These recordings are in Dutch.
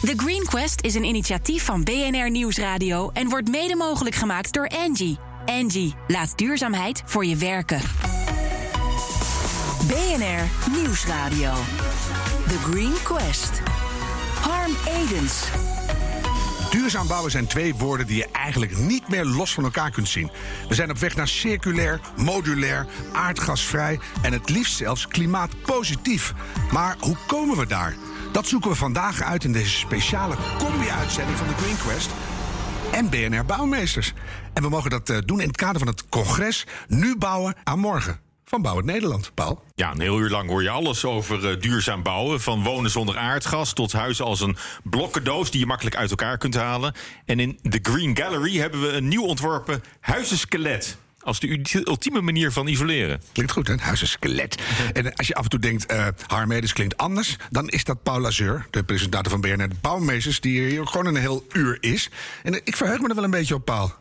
The Green Quest is een initiatief van BNR Nieuwsradio en wordt mede mogelijk gemaakt door Angie. Angie, laat duurzaamheid voor je werken. BNR Nieuwsradio. The Green Quest. Harm Edens. Duurzaam bouwen zijn twee woorden die je eigenlijk niet meer los van elkaar kunt zien. We zijn op weg naar circulair, modulair, aardgasvrij en het liefst zelfs klimaatpositief. Maar hoe komen we daar? Dat zoeken we vandaag uit in deze speciale combi-uitzending van de Green Quest en BNR Bouwmeesters. En we mogen dat eh, doen in het kader van het congres Nu bouwen aan morgen van Bouw het Nederland. Paul? Ja, een heel uur lang hoor je alles over uh, duurzaam bouwen. Van wonen zonder aardgas tot huizen als een blokkendoos die je makkelijk uit elkaar kunt halen. En in de Green Gallery hebben we een nieuw ontworpen huizenskelet. Als de ultieme manier van isoleren. Klinkt goed, hè? Huizenskelet. en als je af en toe denkt, uh, Harmedes klinkt anders... dan is dat Paul Lazeur, de presentator van BNR Bouwmeesters... die hier gewoon een heel uur is. En ik verheug me er wel een beetje op, Paul.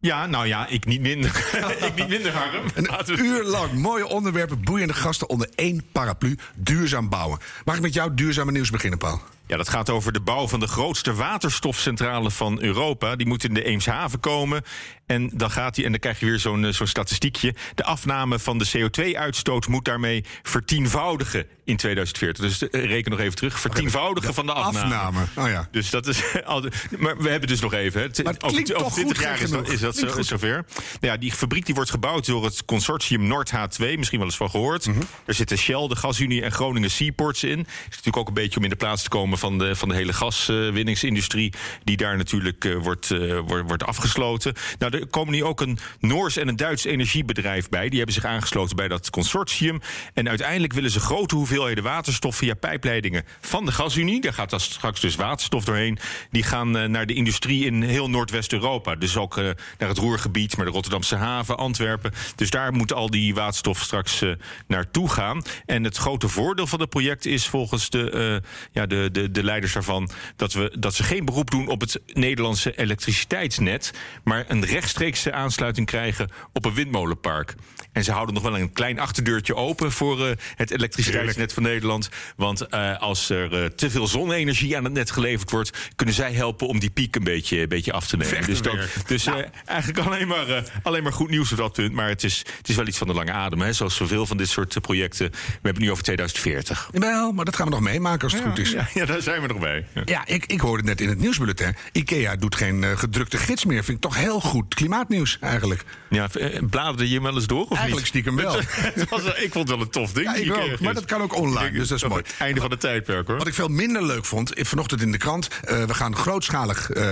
Ja, nou ja, ik niet minder. ik niet minder, Harm. Een uur lang mooie onderwerpen, boeiende gasten onder één paraplu. Duurzaam bouwen. Mag ik met jou duurzame nieuws beginnen, Paul? Ja, dat gaat over de bouw van de grootste waterstofcentrale van Europa. Die moet in de Eemshaven komen. En dan gaat hij, en dan krijg je weer zo'n eh, zo'n statistiekje. De afname van de CO2-uitstoot moet daarmee vertienvoudigen in 2040. Dus uh, reken nog even terug. Vertienvoudigen van de afname. afname. Oh ja. Dus dat is. maar we hebben dus nog even. Hè. Maar over, over 20 jaar is dat, is dat zo, zover. Nou ja, die fabriek die wordt gebouwd door het consortium Noord H2. Misschien wel eens van gehoord. Mm -hmm. Er zitten Shell, de Gasunie en Groningen Seaports in. Is natuurlijk ook een beetje om in de plaats te komen van de, van de hele gaswinningsindustrie. die daar natuurlijk uh, wordt, uh, wordt, wordt afgesloten. Nou, er komen nu ook een Noors en een Duits energiebedrijf bij. Die hebben zich aangesloten bij dat consortium. En uiteindelijk willen ze grote hoeveelheden waterstof via pijpleidingen van de gasunie. Daar gaat dan straks dus waterstof doorheen. Die gaan uh, naar de industrie in heel Noordwest-Europa. Dus ook naar het Roergebied, maar de Rotterdamse haven, Antwerpen. Dus daar moet al die waterstof straks naartoe gaan. En het grote voordeel van het project is volgens de, ja, de, de, de leiders daarvan... Dat, we, dat ze geen beroep doen op het Nederlandse elektriciteitsnet... maar een rechtstreekse aansluiting krijgen op een windmolenpark. En ze houden nog wel een klein achterdeurtje open voor uh, het elektriciteitsnet van Nederland. Want uh, als er uh, te veel zonne-energie aan het net geleverd wordt, kunnen zij helpen om die piek een beetje, een beetje af te nemen. Dus, dat, dus nou. eigenlijk alleen maar, alleen maar goed nieuws op dat punt. Maar het is, het is wel iets van de lange adem. Hè? Zoals zoveel van dit soort projecten. We hebben het nu over 2040. Wel, maar dat gaan we nog meemaken als het ja, goed is. Ja, ja, daar zijn we nog bij. Ja, ja ik, ik hoorde net in het nieuwsbulletin. IKEA doet geen gedrukte gids meer. Vind ik toch heel goed klimaatnieuws eigenlijk. Ja, bladerde je wel eens door? Of eigenlijk stiekem wel. Het was, ik vond het wel een tof ding. Ja, ik ook, maar dat kan ook online, dus dat is mooi. Einde van de tijdperk hoor. Wat ik veel minder leuk vond, vanochtend in de krant... Uh, we gaan grootschalig uh,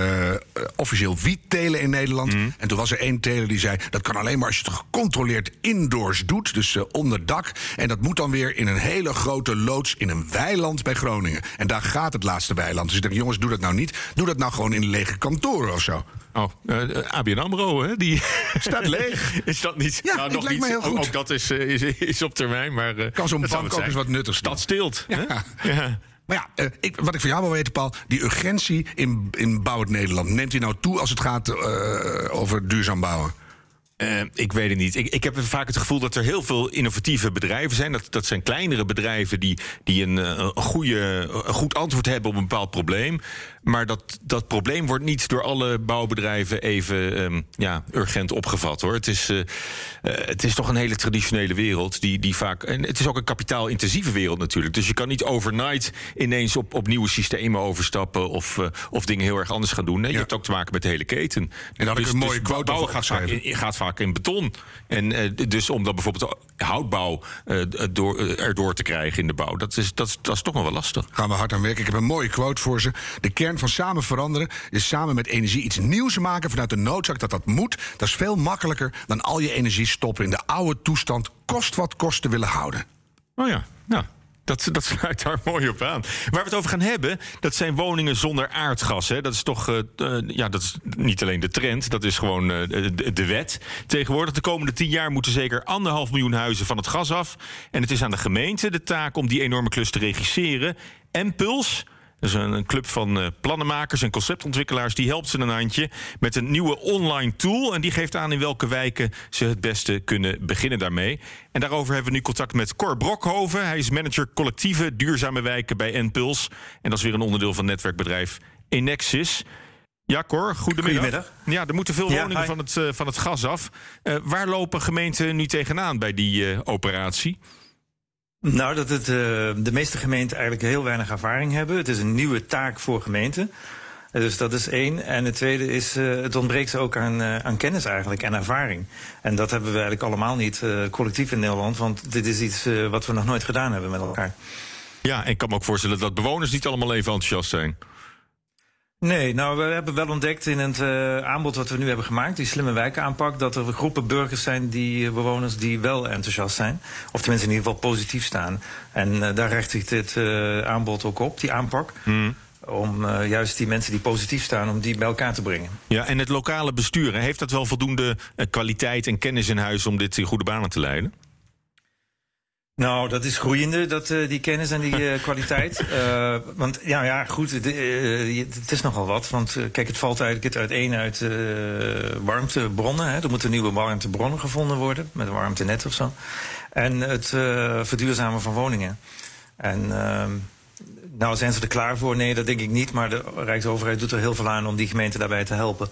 officieel wiet telen in Nederland. Mm. En toen was er één teler die zei... dat kan alleen maar als je het gecontroleerd indoors doet, dus uh, onder dak. En dat moet dan weer in een hele grote loods in een weiland bij Groningen. En daar gaat het laatste weiland. Dus ik denk, jongens, doe dat nou niet. Doe dat nou gewoon in lege kantoren of zo. Oh, uh, ABN AMRO, hè? Die staat leeg. is dat niet? Ja, nou, nog niet. Heel goed. Ook, ook dat is, is, is op termijn, maar... Uh, kan zo'n bank ook eens wat nuttigs Dat stilt. Ja. ja. Maar ja, ik, wat ik van jou wil weten, Paul... die urgentie in, in Bouw het Nederland... neemt die nou toe als het gaat over duurzaam bouwen? Uh, ik weet het niet. Ik, ik heb vaak het gevoel dat er heel veel innovatieve bedrijven zijn. Dat, dat zijn kleinere bedrijven die, die een, een, goede, een goed antwoord hebben op een bepaald probleem. Maar dat, dat probleem wordt niet door alle bouwbedrijven even um, ja, urgent opgevat hoor. Het is, uh, uh, het is toch een hele traditionele wereld. Die, die vaak, en het is ook een kapitaalintensieve wereld natuurlijk. Dus je kan niet overnight ineens op, op nieuwe systemen overstappen. Of, uh, of dingen heel erg anders gaan doen. Nee, ja. Je hebt ook te maken met de hele keten. En dan dus, ik een mooie dus quote bouwen gaat vaak, in, gaat vaak in beton. En dus om dan bijvoorbeeld houtbouw door, erdoor te krijgen in de bouw. Dat is, dat, dat is toch nog wel lastig. Gaan we hard aan werken. Ik heb een mooie quote voor ze. De kern van samen veranderen is samen met energie iets nieuws maken vanuit de noodzaak dat dat moet. Dat is veel makkelijker dan al je energie stoppen in de oude toestand, kost wat kost te willen houden. Oh ja, nou. Dat, dat sluit daar mooi op aan. Waar we het over gaan hebben, dat zijn woningen zonder aardgas. Hè. Dat is toch, uh, uh, ja, dat is niet alleen de trend, dat is gewoon de, de, wet. Tegenwoordig, de komende tien jaar moeten zeker anderhalf miljoen huizen van het gas af. En het is aan de gemeente de taak om die enorme klus te regisseren. En Puls Dat is een, club van uh, plannenmakers en conceptontwikkelaars. Die helpt ze een handje met een nieuwe online tool. En die geeft aan in welke wijken ze het beste kunnen beginnen daarmee. En daarover hebben we nu contact met Cor Brokhoven. Hij is manager collectieve duurzame wijken bij NPuls. En dat is weer een onderdeel van netwerkbedrijf Enexis. Ja, Cor, goedemiddag. goedemiddag. Ja, er moeten veel woningen van, het, uh, van het gas af. Uh, waar lopen gemeenten nu tegenaan bij die operatie? Nou, dat het, de meeste gemeenten eigenlijk heel weinig ervaring hebben. Het is een nieuwe taak voor gemeenten. Dus dat is één. En het tweede is, het ontbreekt ook aan, aan kennis eigenlijk en ervaring. En dat hebben we eigenlijk allemaal niet collectief in Nederland. Want dit is iets wat we nog nooit gedaan hebben met elkaar. Ja, en ik kan me ook voorstellen dat bewoners niet allemaal even enthousiast zijn. Nee, nou we hebben wel ontdekt in het uh, aanbod wat we nu hebben gemaakt, die slimme wijkaanpak, dat er groepen burgers zijn, die uh, bewoners die wel enthousiast zijn. Of tenminste in ieder geval positief staan. En uh, daar richt zich dit aanbod ook op, die aanpak. Mm. Om juist die mensen die positief staan, om die bij elkaar te brengen. Ja, en het lokale bestuur, heeft dat wel voldoende kwaliteit en kennis in huis om dit in goede banen te leiden? Nou, dat is groeiende, dat, uh, die kennis en die uh, kwaliteit. Uh, want ja, ja goed, het is nogal wat. Want kijk, het valt eigenlijk het uiteen uit warmtebronnen. Hè. Er moeten nieuwe warmtebronnen gevonden worden, met een warmtenet of zo. En het verduurzamen van woningen. En ehm, nou, zijn ze er klaar voor? Nee, dat denk ik niet. Maar de Rijksoverheid doet er heel veel aan om die gemeente daarbij te helpen.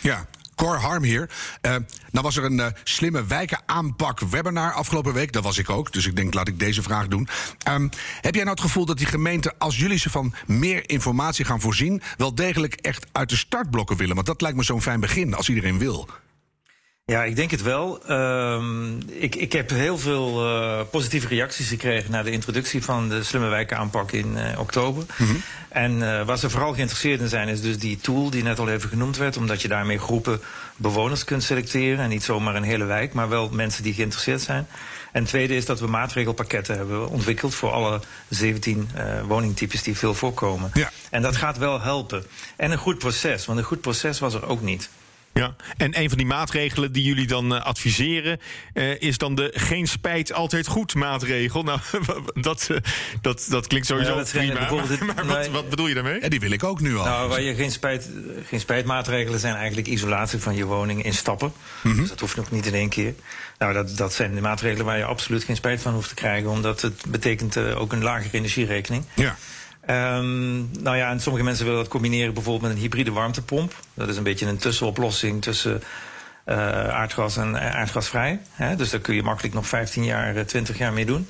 Ja, Cor Harm hier. Uh, nou was er een uh, slimme wijkenaanpak webinar afgelopen week. Dat was ik ook, dus ik denk laat ik deze vraag doen. Um, heb jij nou het gevoel dat die gemeenten, als jullie ze van meer informatie gaan voorzien... wel degelijk echt uit de startblokken willen? Want dat lijkt me zo'n fijn begin, als iedereen wil. Ja, ik denk het wel. Um, ik, ik heb heel veel uh, positieve reacties gekregen na de introductie van de slimme wijkenaanpak in uh, oktober. Mm -hmm. En uh, waar ze vooral geïnteresseerd in zijn, is dus die tool die net al even genoemd werd, omdat je daarmee groepen bewoners kunt selecteren. En niet zomaar een hele wijk, maar wel mensen die geïnteresseerd zijn. En het tweede is dat we maatregelpakketten hebben ontwikkeld voor alle 17 woningtypes die veel voorkomen. Ja. En dat gaat wel helpen. En een goed proces, want een goed proces was er ook niet. Ja, en een van die maatregelen die jullie dan uh, adviseren uh, is dan de geen spijt altijd goed maatregel. Nou, dat, uh, dat, dat klinkt sowieso ja, dat prima. Maar, maar wat, wat, bedoel je daarmee? Ja, die wil ik ook nu al. Nou, waar je geen, spijt, geen spijtmaatregelen zijn eigenlijk isolatie van je woning in stappen. Mm -hmm. Dus dat hoeft ook niet in één keer. Nou, dat, dat zijn de maatregelen waar je absoluut geen spijt van hoeft te krijgen, omdat het betekent ook een lagere energierekening. Ja. Um, nou ja, en sommige mensen willen dat combineren bijvoorbeeld met een hybride warmtepomp. Dat is een beetje een tussenoplossing tussen uh, aardgas en aardgasvrij. Hè? Dus daar kun je makkelijk nog 15 jaar, 20 jaar mee doen.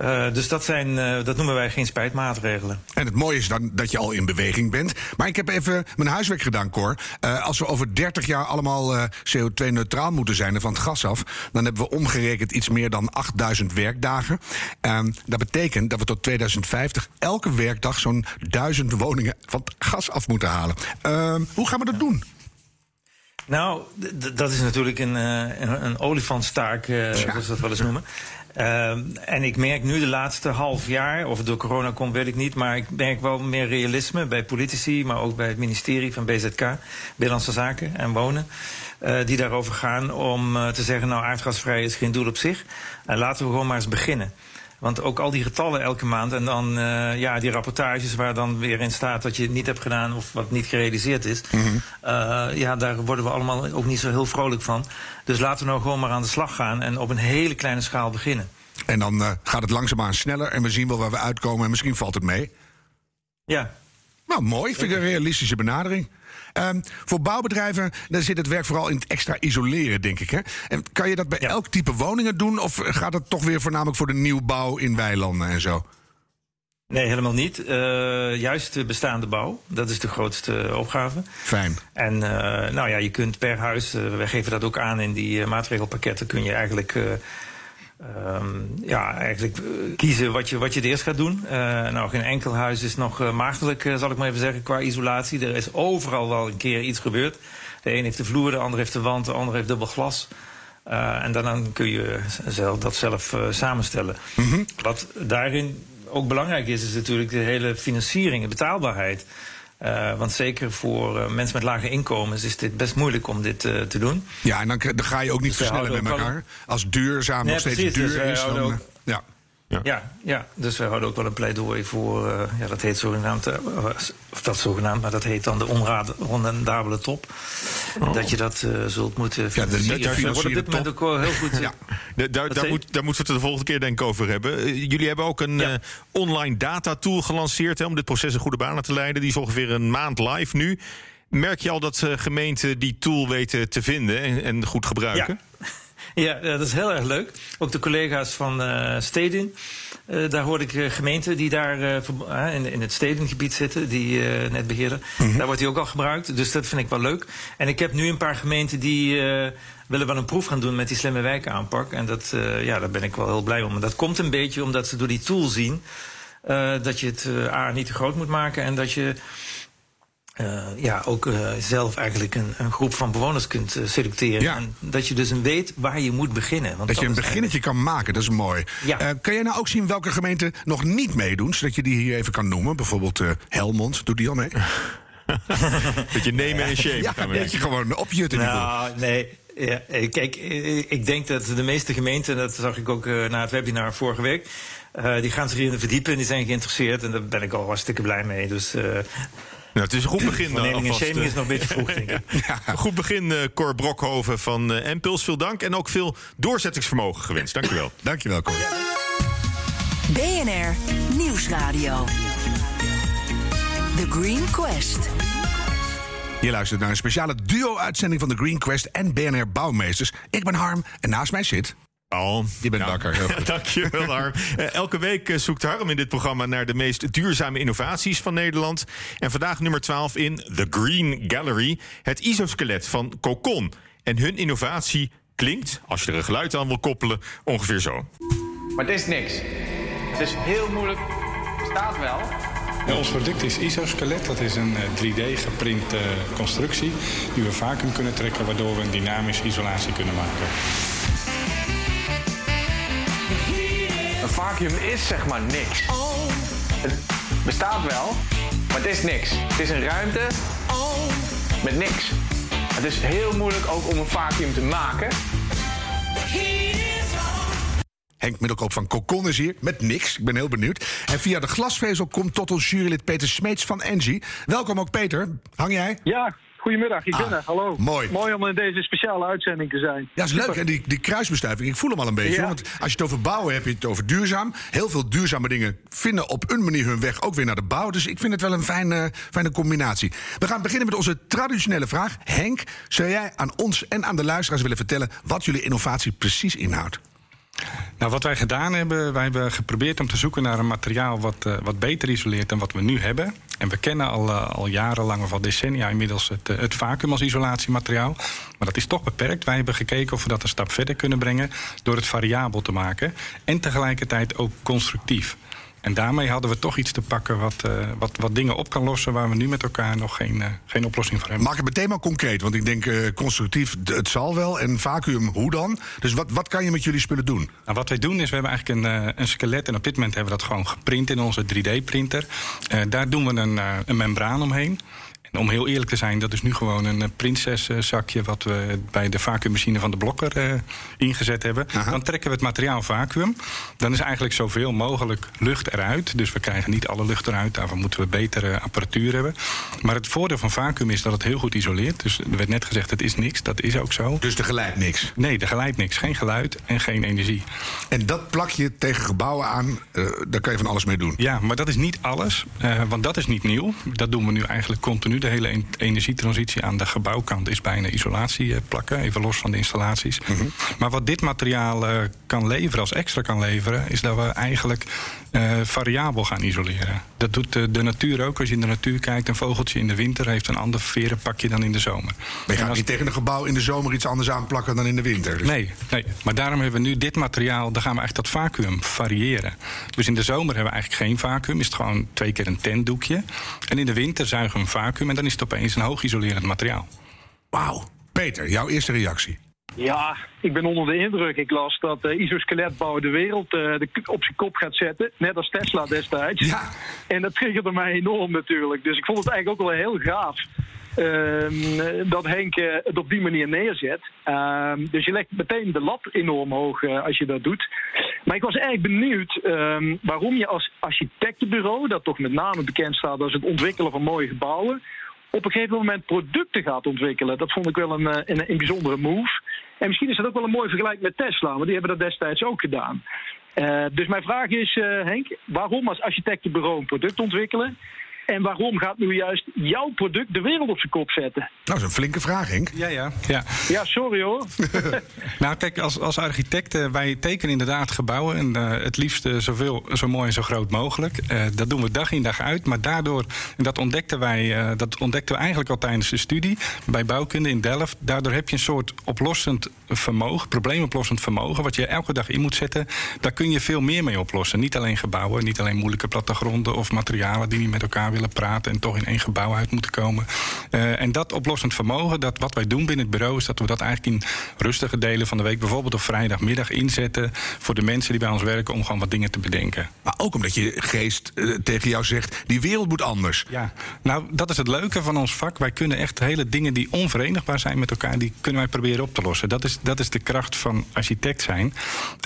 Uh, dus dat, zijn, uh, dat noemen wij geen spijtmaatregelen. En het mooie is dan dat je al in beweging bent. Maar ik heb even mijn huiswerk gedaan, Cor. Uh, als we over 30 jaar allemaal CO2-neutraal moeten zijn en van het gas af... dan hebben we omgerekend iets meer dan 8000 werkdagen. Ehm, dat betekent dat we tot 2050 elke werkdag zo'n 1000 woningen van het gas af moeten halen. Ehm, hoe gaan we dat doen? Nou, dat is natuurlijk een, een, een olifantstaak, zoals we dat wel eens noemen. Uh, en ik merk nu de laatste half jaar, of het door corona komt, weet ik niet, maar ik merk wel meer realisme bij politici, maar ook bij het ministerie van BZK, Binnenlandse Zaken en Wonen, uh, die daarover gaan om uh, te zeggen, nou aardgasvrij is geen doel op zich. En laten we gewoon maar eens beginnen. Want ook al die getallen elke maand en dan uh, ja, die rapportages waar dan weer in staat wat je niet hebt gedaan of wat niet gerealiseerd is. Mm -hmm. uh, ja, daar worden we allemaal ook niet zo heel vrolijk van. Dus laten we nou gewoon maar aan de slag gaan en op een hele kleine schaal beginnen. En dan uh, gaat het langzaamaan sneller en we zien wel waar we uitkomen en misschien valt het mee. Ja. Nou, mooi. Vind ik een realistische benadering. Um, voor bouwbedrijven dan zit het werk vooral in het extra isoleren, denk ik. Hè? En kan je dat bij ja. elk type woningen doen? Of gaat het toch weer voornamelijk voor de nieuwbouw in weilanden en zo? Nee, helemaal niet. Uh, juist de bestaande bouw. Dat is de grootste opgave. Fijn. En uh, nou ja, je kunt per huis, uh, wij geven dat ook aan in die maatregelpakketten, kun je eigenlijk Um, ja, eigenlijk uh, kiezen wat je, wat je het eerst gaat doen. Uh, nou, geen enkel huis is nog uh, maagdelijk, zal ik maar even zeggen, qua isolatie. Er is overal wel een keer iets gebeurd. De een heeft de vloer, de ander heeft de wand, de ander heeft dubbel glas. en dan, dan kun je zelf, dat zelf samenstellen. Mm -hmm. Wat daarin ook belangrijk is, is natuurlijk de hele financiering, de betaalbaarheid. Uh, want zeker voor uh, mensen met lage inkomens is dit best moeilijk om dit uh, te doen. Ja, en dan, dan, ga je ook niet dus versnellen met elkaar. Als duurzaam nee, nog steeds precies, duur dus is, dan... Ook, ja. Ja. ja, dus we houden ook wel een pleidooi voor, uh, ja, dat heet zogenaamd, uh, of dat zogenaamd, maar dat heet dan de onrendabele top. Oh. Dat je dat uh, zult moeten financieren. Ja, de, daar wordt op dit moment ook wel heel goed. ja. Daar, daar, moet, daar moeten we het de volgende keer denk ik over hebben. jullie hebben ook een ja. online data tool gelanceerd hè, om dit proces in goede banen te leiden. Die is ongeveer een maand live nu. Merk je al dat gemeenten die tool weten te vinden en, en goed gebruiken? Ja. Ja, dat is heel erg leuk. Ook de collega's van uh, Stedin. Uh, daar hoorde ik uh, gemeenten die daar in, in, het stedengebied zitten, die net beheren. Mm Daar wordt die ook al gebruikt. Dus dat vind ik wel leuk. En ik heb nu een paar gemeenten die willen wel een proef gaan doen met die slimme wijkaanpak. En dat, ja, daar ben ik wel heel blij om. En dat komt een beetje omdat ze door die tool zien dat je het A niet te groot moet maken en dat je uh, ja, ook uh, zelf eigenlijk een, een, groep van bewoners kunt uh, selecteren. Ja. En dat je dus weet waar je moet beginnen. Want dat, je een beginnetje kan maken, dat is mooi. Ja. kan jij nou ook zien welke gemeenten nog niet meedoen, zodat je die hier even kan noemen? Bijvoorbeeld Helmond, doet die al mee? dat je nemen en shame ja, dat je gewoon opjutten. Nou, nee, ja, kijk, ik denk dat de meeste gemeenten, dat zag ik ook na het webinar vorige week, uh, die gaan zich hierin verdiepen en die zijn geïnteresseerd. En daar ben ik al hartstikke blij mee. Dus uh, nou, het is een goed begin. dan. en shaming is nog een beetje vroeg, denk ik. ja, goed begin, uh, Cor Brokhoven van uh, Impuls. Veel dank en ook veel doorzettingsvermogen gewenst. Dankjewel. Dankjewel, Cor. BNR Nieuwsradio. The Green Quest. Je luistert naar een speciale duo-uitzending van The Green Quest en BNR Bouwmeesters. Ik ben Harm en naast mij zit al. Je bent wakker. Dank je wel, Harm. Uh, elke week uh, zoekt Harm in dit programma naar de meest duurzame innovaties van Nederland. En vandaag nummer 12 in The Green Gallery. Het isoskelet van Cocon. En hun innovatie klinkt, als je er een geluid aan wil koppelen, ongeveer zo. Maar het is niks. Het is heel moeilijk. Staat wel. Ja, ons product is isoskelet. Dat is een 3D-geprinte uh, constructie die we vacuüm kunnen trekken... waardoor we een dynamische isolatie kunnen maken. Een vacuüm is zeg maar niks. Het bestaat wel, maar het is niks. Het is een ruimte met niks. Het is heel moeilijk ook om een vacuüm te maken. Henk Middelkoop van Cocon is hier met niks. Ik ben heel benieuwd. En via de glasvezel komt tot ons jurylid Peter Smeets van Engie. Welkom ook Peter. Hang jij? Ja, Goedemiddag, ik ben ah, er. Hallo. Mooi. Mooi om in deze speciale uitzending te zijn. Ja, is leuk. En die, die kruisbestuiving, ik voel hem al een beetje. Want als je het over bouwen heb je het over duurzaam. Heel veel duurzame dingen vinden op een manier hun weg ook weer naar de bouw. Dus ik vind het wel een fijne, fijne combinatie. We gaan beginnen met onze traditionele vraag. Henk, zou jij aan ons en aan de luisteraars willen vertellen wat jullie innovatie precies inhoudt? Nou, wat wij gedaan hebben, wij hebben geprobeerd om te zoeken naar een materiaal wat, uh, wat beter isoleert dan wat we nu hebben. En we kennen al, uh, al jarenlang of al decennia inmiddels het, uh, het vacuüm als isolatiemateriaal. Maar dat is toch beperkt. Wij hebben gekeken of we dat een stap verder kunnen brengen door het variabel te maken. En tegelijkertijd ook constructief. En daarmee hadden we toch iets te pakken wat, uh, wat, wat dingen op kan lossen waar we nu met elkaar nog geen, uh, geen oplossing voor hebben. Maak het meteen maar concreet, want ik denk uh, constructief, het zal wel. En vacuüm, hoe dan? Dus wat, wat kan je met jullie spullen doen? Nou, wat wij doen is, we hebben eigenlijk een, een skelet. En op dit moment hebben we dat gewoon geprint in onze 3D-printer. daar doen we een, een membraan omheen om heel eerlijk te zijn, dat is nu gewoon een eh, prinseszakje... wat we bij de vacuümmachine van de Blokker uh, ingezet hebben. Dan trekken we het materiaal vacuüm. Dan is eigenlijk zoveel mogelijk lucht eruit. Dus we krijgen niet alle lucht eruit. Daarvoor moeten we betere apparatuur hebben. Maar het voordeel van vacuüm is dat het heel goed isoleert. Dus er werd net gezegd, het is niks. Dat is ook zo. Dus er geleidt niks? Nee, er geleidt niks. Geen geluid en geen energie. En dat plak je tegen gebouwen aan. Uh, daar kan je van alles mee doen? Ja, maar dat is niet alles. Uh, want dat is niet nieuw. Dat doen we nu eigenlijk continu de hele energietransitie aan de gebouwkant is bijna isolatie eh, plakken, even los van de installaties. Mhm. Maar wat dit materiaal uh, kan leveren, als extra kan leveren, is dat we eigenlijk uh, variabel gaan isoleren. Dat doet de, de, natuur ook. Als je in de natuur kijkt, een vogeltje in de winter heeft een ander verenpakje dan in de zomer. Maar je gaat niet tegen een gebouw in de zomer iets anders aanplakken dan in de winter. Dus. Nee, nee, maar daarom hebben we nu dit materiaal, daar gaan we eigenlijk dat vacuüm variëren. Dus in de zomer hebben we eigenlijk geen vacuüm, is het gewoon twee keer een tentdoekje. En in de winter zuigen we een vacuüm en dan is het opeens een hoog isolerend materiaal. Wauw. Peter, jouw eerste reactie? Ja, ik ben onder de indruk. Ik las dat uh, isoskeletbouw de wereld uh, de, op zijn kop gaat zetten. Net als Tesla destijds. Ja. En dat triggerde mij enorm natuurlijk. Dus ik vond het eigenlijk ook wel heel gaaf. Uh, dat Henk uh, het op die manier neerzet. Uh, dus je legt meteen de lat enorm hoog als je dat doet. Maar ik was erg benieuwd um, waarom je als architectenbureau, dat toch met name bekend staat als het ontwikkelen van mooie gebouwen, op een gegeven moment producten gaat ontwikkelen. Dat vond ik wel een, eh, een, een bijzondere move. En misschien is dat ook wel een mooi vergelijk met Tesla, want die hebben dat destijds ook gedaan. Uh, dus mijn vraag is, uh, Henk, waarom als architectenbureau een product ontwikkelen? En waarom gaat nu juist jouw product de wereld op zijn kop zetten? Nou, dat is een flinke vraag, Henk. Ja, ja. Ja, ja sorry hoor. nou, kijk, als, als architecten, wij tekenen inderdaad gebouwen. En uh, het liefst uh, zoveel, zo mooi en zo groot mogelijk. Uh, dat doen we dag in dag uit. Maar daardoor, en dat ontdekten wij, dat ontdekten we eigenlijk al tijdens de studie bij bouwkunde in Delft. Daardoor heb je een soort oplossend vermogen, probleemoplossend vermogen, wat je elke dag in moet zetten. Daar kun je veel meer mee oplossen. Niet alleen gebouwen, niet alleen moeilijke plattegronden of materialen die niet met elkaar willen praten en toch in één gebouw uit moeten komen. Uh, en dat oplossend vermogen, dat wat wij doen binnen het bureau, is dat we dat eigenlijk in rustige delen van de week, bijvoorbeeld op vrijdagmiddag, inzetten voor de mensen die bij ons werken om gewoon wat dingen te bedenken. Maar ook omdat je geest uh, tegen jou zegt: die wereld moet anders. Ja, nou, dat is het leuke van ons vak. Wij kunnen echt hele dingen die onverenigbaar zijn met elkaar, die kunnen wij proberen op te lossen. Dat is, dat is de kracht van architect zijn.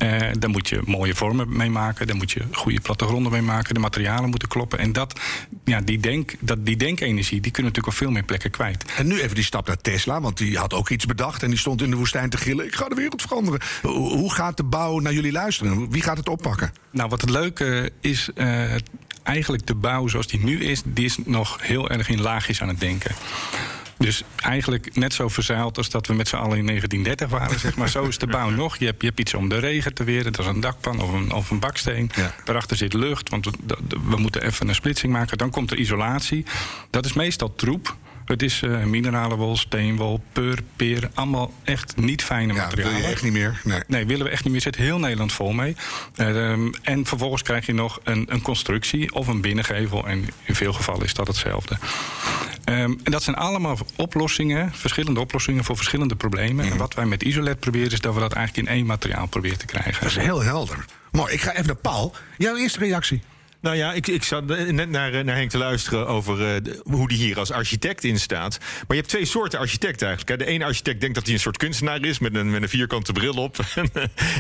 Uh, daar moet je mooie vormen mee maken, daar moet je goede plattegronden mee maken, de materialen moeten kloppen. En dat, ja, die, denk, dat, die denkenergie die kunnen natuurlijk op veel meer plekken kwijt. En nu even die stap naar Tesla, want die had ook iets bedacht en die stond in de woestijn te gillen: ik ga de wereld veranderen. Hoe gaat de bouw naar jullie luisteren? Wie gaat het oppakken? Nou, wat het leuke is, uh, eigenlijk de bouw zoals die nu is, die is nog heel erg in laagjes aan het denken. Dus eigenlijk net zo verzeild als dat we met z'n allen in 1930 waren. Zeg maar. Zo is de bouw nog. Je hebt, je hebt iets om de regen te weren. Dat is een dakpan of een, of een baksteen. Ja. Daarachter zit lucht, want we, we moeten even een splitsing maken. Dan komt er isolatie. Dat is meestal troep. Het is uh, mineralenwol, steenwol, peur, peer. Allemaal echt niet fijne ja, materialen. Wil je echt niet meer? Nee. nee, willen we echt niet meer. Zit heel Nederland vol mee. Uh, en vervolgens krijg je nog een, een, constructie of een binnengevel. En in veel gevallen is dat hetzelfde. Um, en dat zijn allemaal oplossingen, verschillende oplossingen voor verschillende problemen. Mm. En wat wij met Isolet proberen is dat we dat eigenlijk in één materiaal proberen te krijgen. Dat is heel helder. Mooi, ik ga even naar Paul. Jouw eerste reactie? Nou ja, ik, ik zat net naar, naar Henk te luisteren over uh, de, hoe die hier als architect in staat. Maar je hebt twee soorten architecten eigenlijk. De ene architect denkt dat hij een soort kunstenaar is met een, met een vierkante bril op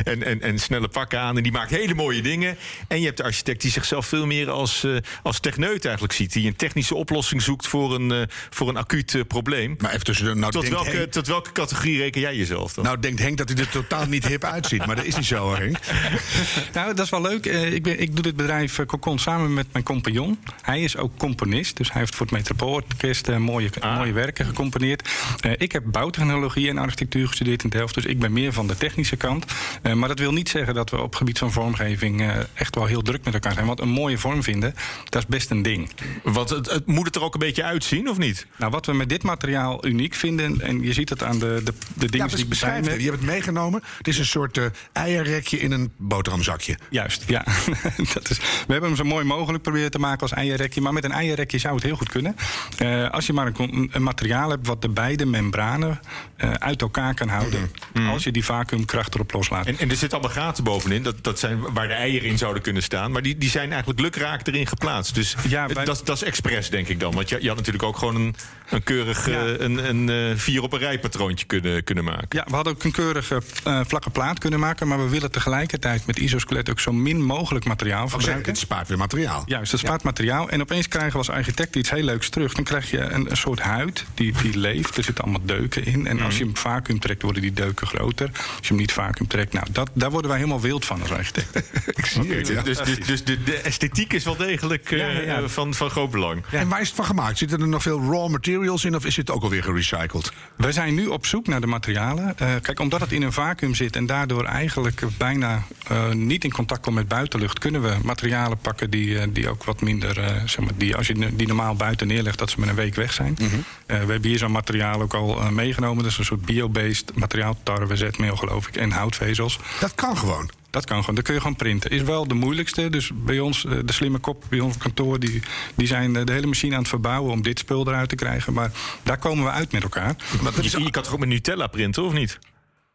en, en, en snelle pakken aan. En die maakt hele mooie dingen. En je hebt de architect die zichzelf veel meer als, uh, als techneut eigenlijk ziet. Die een technische oplossing zoekt voor een, uh, voor een acuut probleem. Maar even tussen de, nou, tot, welke, Henk, tot welke categorie reken jij jezelf dan? Nou, denkt Henk dat hij er totaal niet hip uitziet. Maar dat is niet zo, Henk. nou, dat is wel leuk. ik, ben, ik doe dit bedrijf Cocon samen met mijn compagnon. Hij is ook componist, dus hij heeft voor het Metropoolorkest uh, mooie, ah. mooie werken gecomponeerd. Uh, ik heb bouwtechnologie en architectuur gestudeerd in Delft, dus ik ben meer van de technische kant. Uh, maar dat wil niet zeggen dat we op het gebied van vormgeving echt wel heel druk met elkaar zijn. Want een mooie vorm vinden, dat is best een ding. Want het, het, moet het er ook een beetje uitzien, of niet? Nou, wat we met dit materiaal uniek vinden, en je ziet het aan de, de, de dingen ja, die ik beschrijf. Je hebt het meegenomen. Het is een soort eierrekje in een boterhamzakje. Juist, ja. dat is, we hebben hem zo mooi mogelijk proberen te maken als eierrekje. Maar met een eierrekje zou het heel goed kunnen. Uh, als je maar een, een, materiaal hebt wat de beide membranen uh, uit elkaar kan houden. Mm -hmm. Als je die vacuümkracht erop loslaat. En, en er zitten allemaal gaten bovenin. Dat, dat zijn waar de eieren in zouden kunnen staan. Maar die, die zijn eigenlijk lukraak erin geplaatst. Dus ja, wij... dat, dat is expres, denk ik dan. Want je, je had natuurlijk ook gewoon een, een keurig ja. uh, een, een vier op een rij patroontje kunnen, kunnen maken. Ja, we hadden ook een keurige vlakke plaat kunnen maken. Maar we willen tegelijkertijd met isoskelet ook zo min mogelijk materiaal verbruiken. Het spaart weer materiaal. Juist, het spaart ja. materiaal. En opeens krijgen we als architect iets heel leuks terug. Dan krijg je een, een soort huid die, die leeft. Er zitten allemaal deuken in. En mm. als je hem vacuüm trekt, worden die deuken groter. Als je hem niet vacuüm trekt, nou, dat, daar worden wij helemaal wild van als architect. Ik zie okay, het, ja. Dus, dus, dus de, de, esthetiek is wel degelijk uh, ja, van, van groot belang. En waar is het van gemaakt? Zitten er nog veel raw materials in of is het ook alweer gerecycled? We zijn nu op zoek naar de materialen. Uh, kijk, omdat het in een vacuüm zit en daardoor eigenlijk bijna uh, niet in contact komt met buitenlucht, kunnen we materialen pakken die, die ook wat minder uh, zeg maar, die, als je die normaal buiten neerlegt, dat ze met een week weg zijn. Mm -hmm. uh, we hebben hier zo'n materiaal ook al meegenomen. Dat is een soort biobased materiaal, tarwe, zetmeel geloof ik, en houtvezels. Dat kan gewoon. Dat kan gewoon, dat kun je gewoon printen. Is wel de moeilijkste. Dus bij ons, de slimme kop bij ons kantoor, die, die zijn de hele machine aan het verbouwen om dit spul eruit te krijgen. Maar daar komen we uit met elkaar. Maar je, je kan toch ook met Nutella printen, of niet?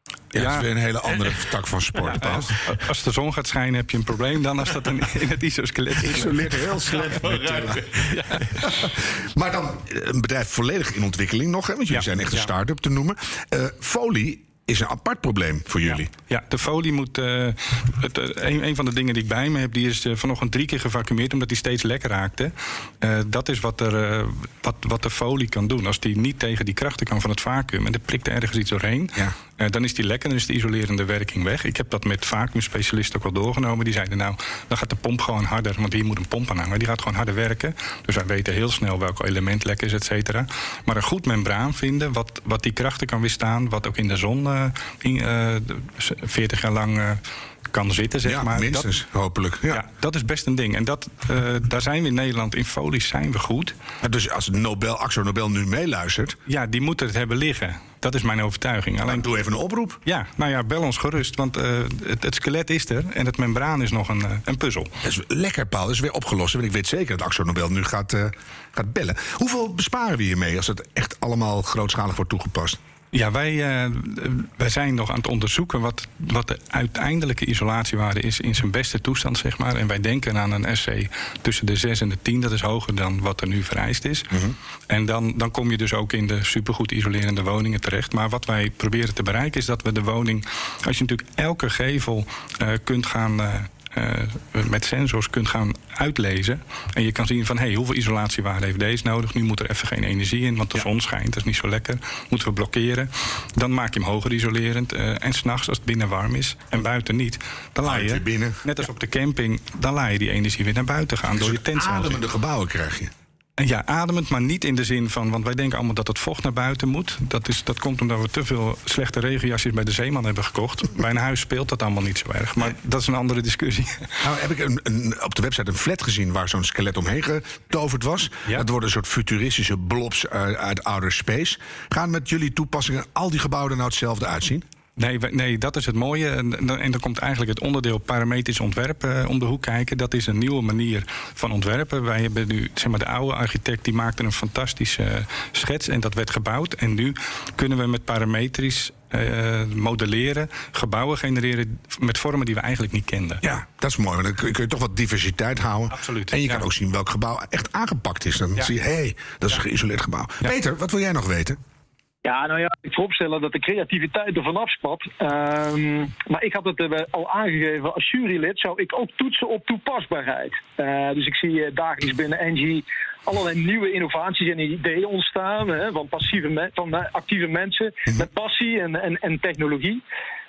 Ja, ja, dat is weer een hele andere tak van sport. Ja, als, als, de zon gaat schijnen heb je een probleem dan als dat een, in het isoskelet is. Isoleert heel slecht. Ja. maar dan een bedrijf volledig in ontwikkeling nog, hè, want jullie zijn echt een start-up te noemen. Uh, folie is een apart probleem voor jullie. Ja, de folie moet. Uh, het, een, een, van de dingen die ik bij me heb, die is uh, vanochtend drie keer gevacumeerd omdat die steeds lek raakte. Uh, dat is wat, er, wat, wat de folie kan doen. Als die niet tegen die krachten kan van het vacuüm en er prikt er ergens iets doorheen, ja. Dan is die lek en dan is de isolerende werking weg. Ik heb dat met vacuümspecialisten ook wel doorgenomen. Die zeiden nou, dan gaat de pomp gewoon harder, want hier moet een pomp aan hangen. Die gaat gewoon harder werken. Dus wij weten heel snel welk element lek is, et cetera. Maar een goed membraan vinden, wat, wat die krachten kan weerstaan, wat ook in de zon in, 40 jaar lang kan zitten, zeg ja, maar. minstens, dat, hopelijk. Ja. ja. dat is best een ding. En dat, uh, daar zijn we in Nederland, in folies zijn we goed. dus als Nobel, Axo Nobel nu meeluistert... Ja, die moeten het hebben liggen. Dat is mijn overtuiging. Alleen doe even een oproep. Ja, nou ja, bel ons gerust. Want uh, het, het, skelet is er en het membraan is nog een, uh, een puzzel. Dat is lekker, Paul. Dat is weer opgelost. Want ik weet zeker dat Axo Nobel nu gaat, gaat bellen. Hoeveel besparen we hiermee als het echt allemaal grootschalig wordt toegepast? Ja, wij, uh, wij zijn nog aan het onderzoeken wat, wat de uiteindelijke isolatiewaarde is in zijn beste toestand, zeg maar. En wij denken aan een SC tussen de 6 en de 10. Dat is hoger dan wat er nu vereist is. Mm -hmm. En dan, dan kom je dus ook in de supergoed isolerende woningen terecht. Maar wat wij proberen te bereiken is dat we de woning, als je natuurlijk elke gevel uh, kunt gaan. Uh, uh, met sensors kunt gaan uitlezen. En je kan zien van hey, hoeveel isolatiewaarde heeft deze nodig. Nu moet er even geen energie in, want de ja. zon schijnt. Dat is niet zo lekker. Moeten we blokkeren. Dan maak je hem hoger isolerend. Uh, en s'nachts, als het binnen warm is en buiten niet, dan laat je, binnen. net als op de camping, dan laat je die energie weer naar buiten gaan. Door je tent. Ademende gebouwen krijg je. Ja, ademend, maar niet in de zin van... want wij denken allemaal dat het vocht naar buiten moet. Dat, is, dat komt omdat we te veel slechte regenjasjes bij de zeeman hebben gekocht. bij een huis speelt dat allemaal niet zo erg. Maar dat is een andere discussie. Nou heb ik een, een, op de website een flat gezien... waar zo'n skelet omheen getoverd was. Ja. Dat worden een soort futuristische blobs uit, uit outer space. Gaan met jullie toepassingen al die gebouwen nou hetzelfde uitzien? Nee, nee, dat is het mooie. En, en dan komt eigenlijk het onderdeel parametrisch ontwerp uh, om de hoek kijken. Dat is een nieuwe manier van ontwerpen. Wij hebben nu, zeg maar, de oude architect die maakte een fantastische uh, schets en dat werd gebouwd. En nu kunnen we met parametrisch uh, modelleren, gebouwen genereren met vormen die we eigenlijk niet kenden. Ja, dat is mooi. Want dan kun je, toch wat diversiteit houden. Absoluut. En je ja. kan ook zien welk gebouw echt aangepakt is. Dan ja. zie je, hé, hey, dat is een geïsoleerd gebouw. Peter, wat wil jij nog weten? Ja, nou ja, ik vooropstellen dat de creativiteit er vanaf spat. Um, maar ik had het uh, al aangegeven, als jurylid zou ik ook toetsen op toepasbaarheid. Uh, dus ik zie uh, dagelijks binnen Engie allerlei nieuwe innovaties en ideeën ontstaan hè, van, passieve me van actieve mensen met passie en, en, en technologie.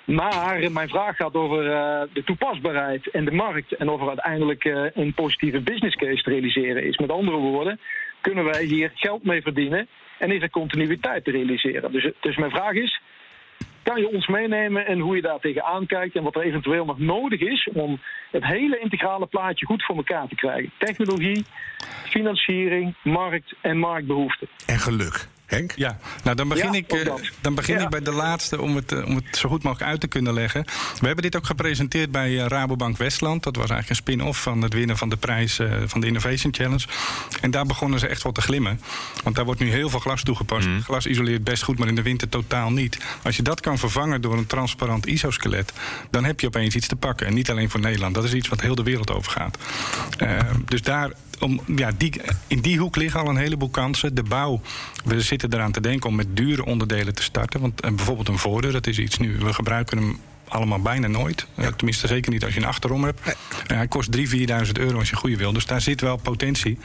Maar mijn vraag gaat over uh, de toepasbaarheid en de markt en of er uiteindelijk uh, een positieve business case te realiseren is. Met andere woorden, kunnen wij hier geld mee verdienen en is er continuïteit te realiseren. Dus, dus mijn vraag is, kan je ons meenemen in hoe je daar tegenaan kijkt en wat er eventueel nog nodig is om het hele integrale plaatje goed voor elkaar te krijgen? Technologie, financiering, markt en marktbehoeften. En geluk. Henk? Ja, nou dan begin, Ja, ik, eh, dan begin Ja. ik bij de laatste om het, eh, om het zo goed mogelijk uit te kunnen leggen. We hebben dit ook gepresenteerd bij eh, Rabobank Westland. Dat was eigenlijk een spin-off van het winnen van de prijs eh, van de Innovation Challenge. En daar begonnen ze echt wel te glimmen. Want daar wordt nu heel veel glas toegepast. Glas isoleert best goed, maar in de winter totaal niet. Als je dat kan vervangen door een transparant isoskelet, dan heb je opeens iets te pakken. En niet alleen voor Nederland. Dat is iets wat heel de wereld over gaat. Eh, dus daar om, ja, die, in die hoek liggen al een heleboel kansen. De bouw, we zitten eraan te denken om met dure onderdelen te starten. Want eh, bijvoorbeeld een voordeur, dat is iets nu. We gebruiken hem allemaal bijna nooit. Uh, tenminste, zeker niet als je een achterom hebt. Uh, hij kost 3.000, 4.000 euro als je een goede wil. Dus daar zit wel potentie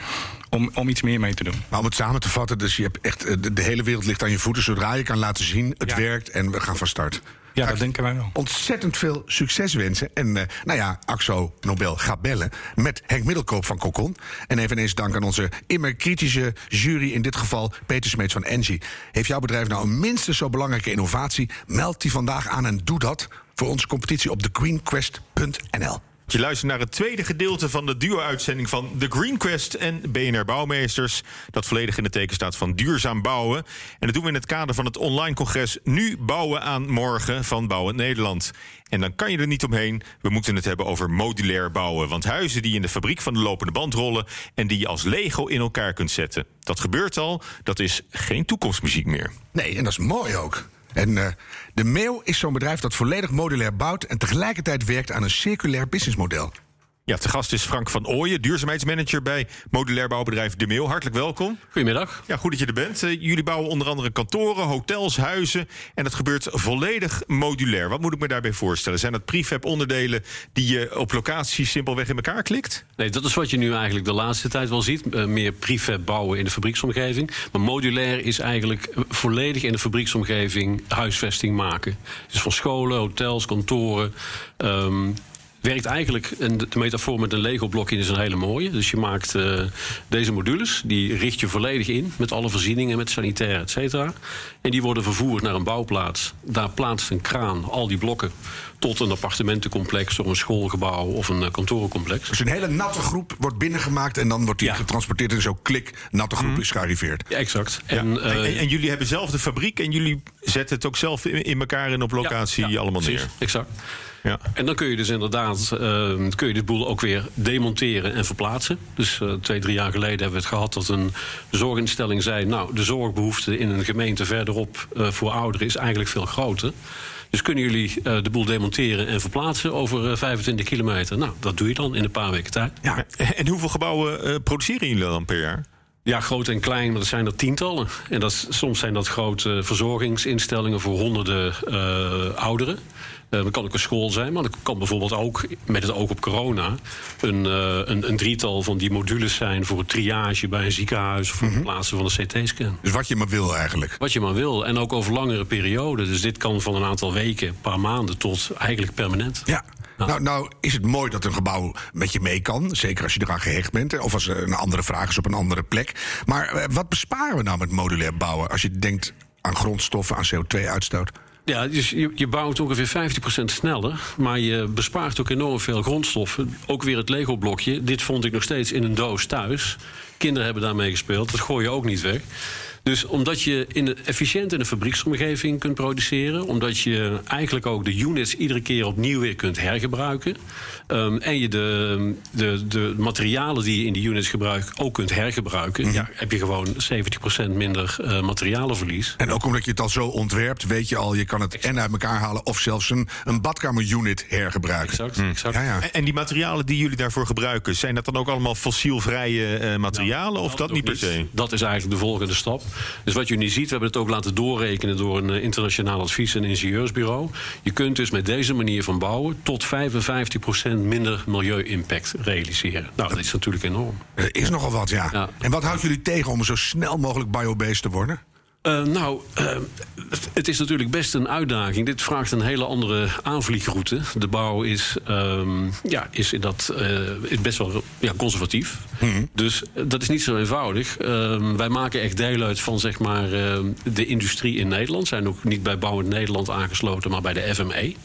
om, om iets meer mee te doen. Maar om het samen te vatten, dus je hebt echt, eh, de, de hele wereld ligt aan je voeten. Zodra je kan laten zien, het Ja. werkt en we gaan van start. Ja, dat denken wij wel. Ontzettend veel succes wensen. En eh, nou ja, Axo Nobel gaat bellen met Henk Middelkoop van Kokon. En eveneens dank aan onze immer kritische jury, in dit geval Peter Smeets van Engie. Heeft jouw bedrijf nou een minstens zo belangrijke innovatie? Meld die vandaag aan en doe dat voor onze competitie op thegreenquest.nl. Je luistert naar het tweede gedeelte van de duo-uitzending van The Green Quest en BNR Bouwmeesters. Dat volledig in het teken staat van duurzaam bouwen. En dat doen we in het kader van het online congres Nu Bouwen aan Morgen van Bouwen Nederland. En dan kan je er niet omheen. We moeten het hebben over modulair bouwen. Want huizen die in de fabriek van de lopende band rollen en die je als Lego in elkaar kunt zetten. Dat gebeurt al. Dat is geen toekomstmuziek meer. Nee, en dat is mooi ook. En eh, de Meeuw is zo'n bedrijf dat volledig modulair bouwt en tegelijkertijd werkt aan een circulair businessmodel. Ja, te gast is Frank van Ooyen, duurzaamheidsmanager bij modulair bouwbedrijf De Meel. Hartelijk welkom. Goedemiddag. Ja, goed dat je er bent. Uh, jullie bouwen onder andere kantoren, hotels, huizen. En dat gebeurt volledig modulair. Wat moet ik me daarbij voorstellen? Zijn dat prefab onderdelen die je op locatie simpelweg in elkaar klikt? Nee, dat is wat je nu eigenlijk de laatste tijd wel ziet. Uh, meer prefab bouwen in de fabrieksomgeving. Maar modulair is eigenlijk volledig in de fabrieksomgeving huisvesting maken. Dus van scholen, hotels, kantoren. Um, werkt eigenlijk, en de metafoor met een Lego-blokje is een hele mooie. Dus je maakt uh, deze modules, die richt je volledig in... met alle voorzieningen, met sanitair, et cetera. En die worden vervoerd naar een bouwplaats. Daar plaatst een kraan al die blokken tot een appartementencomplex... of een schoolgebouw of een uh, kantorencomplex. Dus een hele natte groep wordt binnengemaakt... en dan wordt die ja. getransporteerd en zo klik, natte groep mm. is gearriveerd. Ja, exact. Ja. En, uh, en, en, jullie hebben zelf de fabriek... en jullie zetten het ook zelf in, in elkaar en op locatie allemaal neer. Precies, exact. Ja. En dan kun je dus inderdaad uh, kun je dit boel ook weer demonteren en verplaatsen. Dus uh, twee, drie jaar geleden hebben we het gehad dat een zorginstelling zei... nou, de zorgbehoefte in een gemeente verderop uh, voor ouderen is eigenlijk veel groter. Dus kunnen jullie uh, de boel demonteren en verplaatsen over uh, 25 kilometer? Nou, dat doe je dan in een paar weken tijd. Ja. En hoeveel gebouwen produceren jullie dan per jaar? Ja, groot en klein, maar dat zijn er tientallen. En dat, soms zijn dat grote verzorgingsinstellingen voor honderden ouderen. Uh, dat kan ook een school zijn, maar dat kan bijvoorbeeld ook, met het oog op corona, een, uh, een, een, drietal van die modules zijn voor het triage bij een ziekenhuis of voor het plaatsen van een CT-scan. Dus wat je maar wil eigenlijk. Wat je maar wil. En ook over langere perioden. Dus dit kan van een aantal weken, een paar maanden tot eigenlijk permanent. Ja. Nou. nou, nou is het mooi dat een gebouw met je mee kan. Zeker als je eraan gehecht bent. Of als er een andere vraag is op een andere plek. Maar wat besparen we nou met modulair bouwen? Als je denkt aan grondstoffen, aan CO2-uitstoot. Ja, dus je, je bouwt ongeveer 50% sneller. Maar je bespaart ook enorm veel grondstoffen. Ook weer het Lego-blokje. Dit vond ik nog steeds in een doos thuis. Kinderen hebben daarmee gespeeld. Dat gooi je ook niet weg. Dus omdat je in de, efficiënt in de fabrieksomgeving kunt produceren, omdat je eigenlijk ook de units iedere keer opnieuw weer kunt hergebruiken. Um, en je de, de, de materialen die je in die units gebruikt ook kunt hergebruiken, mm -hmm. ja, heb je gewoon 70% minder uh, materialenverlies. En ook omdat je het al zo ontwerpt, weet je al, je kan het en uit elkaar halen of zelfs een, een badkamerunit hergebruiken. Exact, mm. exact. Ja, ja. En, en die materialen die jullie daarvoor gebruiken, zijn dat dan ook allemaal fossielvrije uh, materialen nou, of dat, dat niet per se? Dat is eigenlijk de volgende stap. Dus wat je nu ziet, we hebben het ook laten doorrekenen door een internationaal advies- en ingenieursbureau. Je kunt dus met deze manier van bouwen tot 55% minder milieu-impact realiseren. Nou, dat is natuurlijk enorm. Er is nogal wat, ja. ja. En wat houdt jullie tegen om zo snel mogelijk biobased te worden? Uh, nou, uh, het is natuurlijk best een uitdaging. Dit vraagt een hele andere aanvliegroute. De bouw is, um, ja, is, in dat, uh, is best wel ja, conservatief. Mm -hmm. Dus dat is niet zo eenvoudig. wij maken echt deel uit van zeg maar, de industrie in Nederland. Zijn ook niet bij Bouwend Nederland aangesloten, maar bij de FME.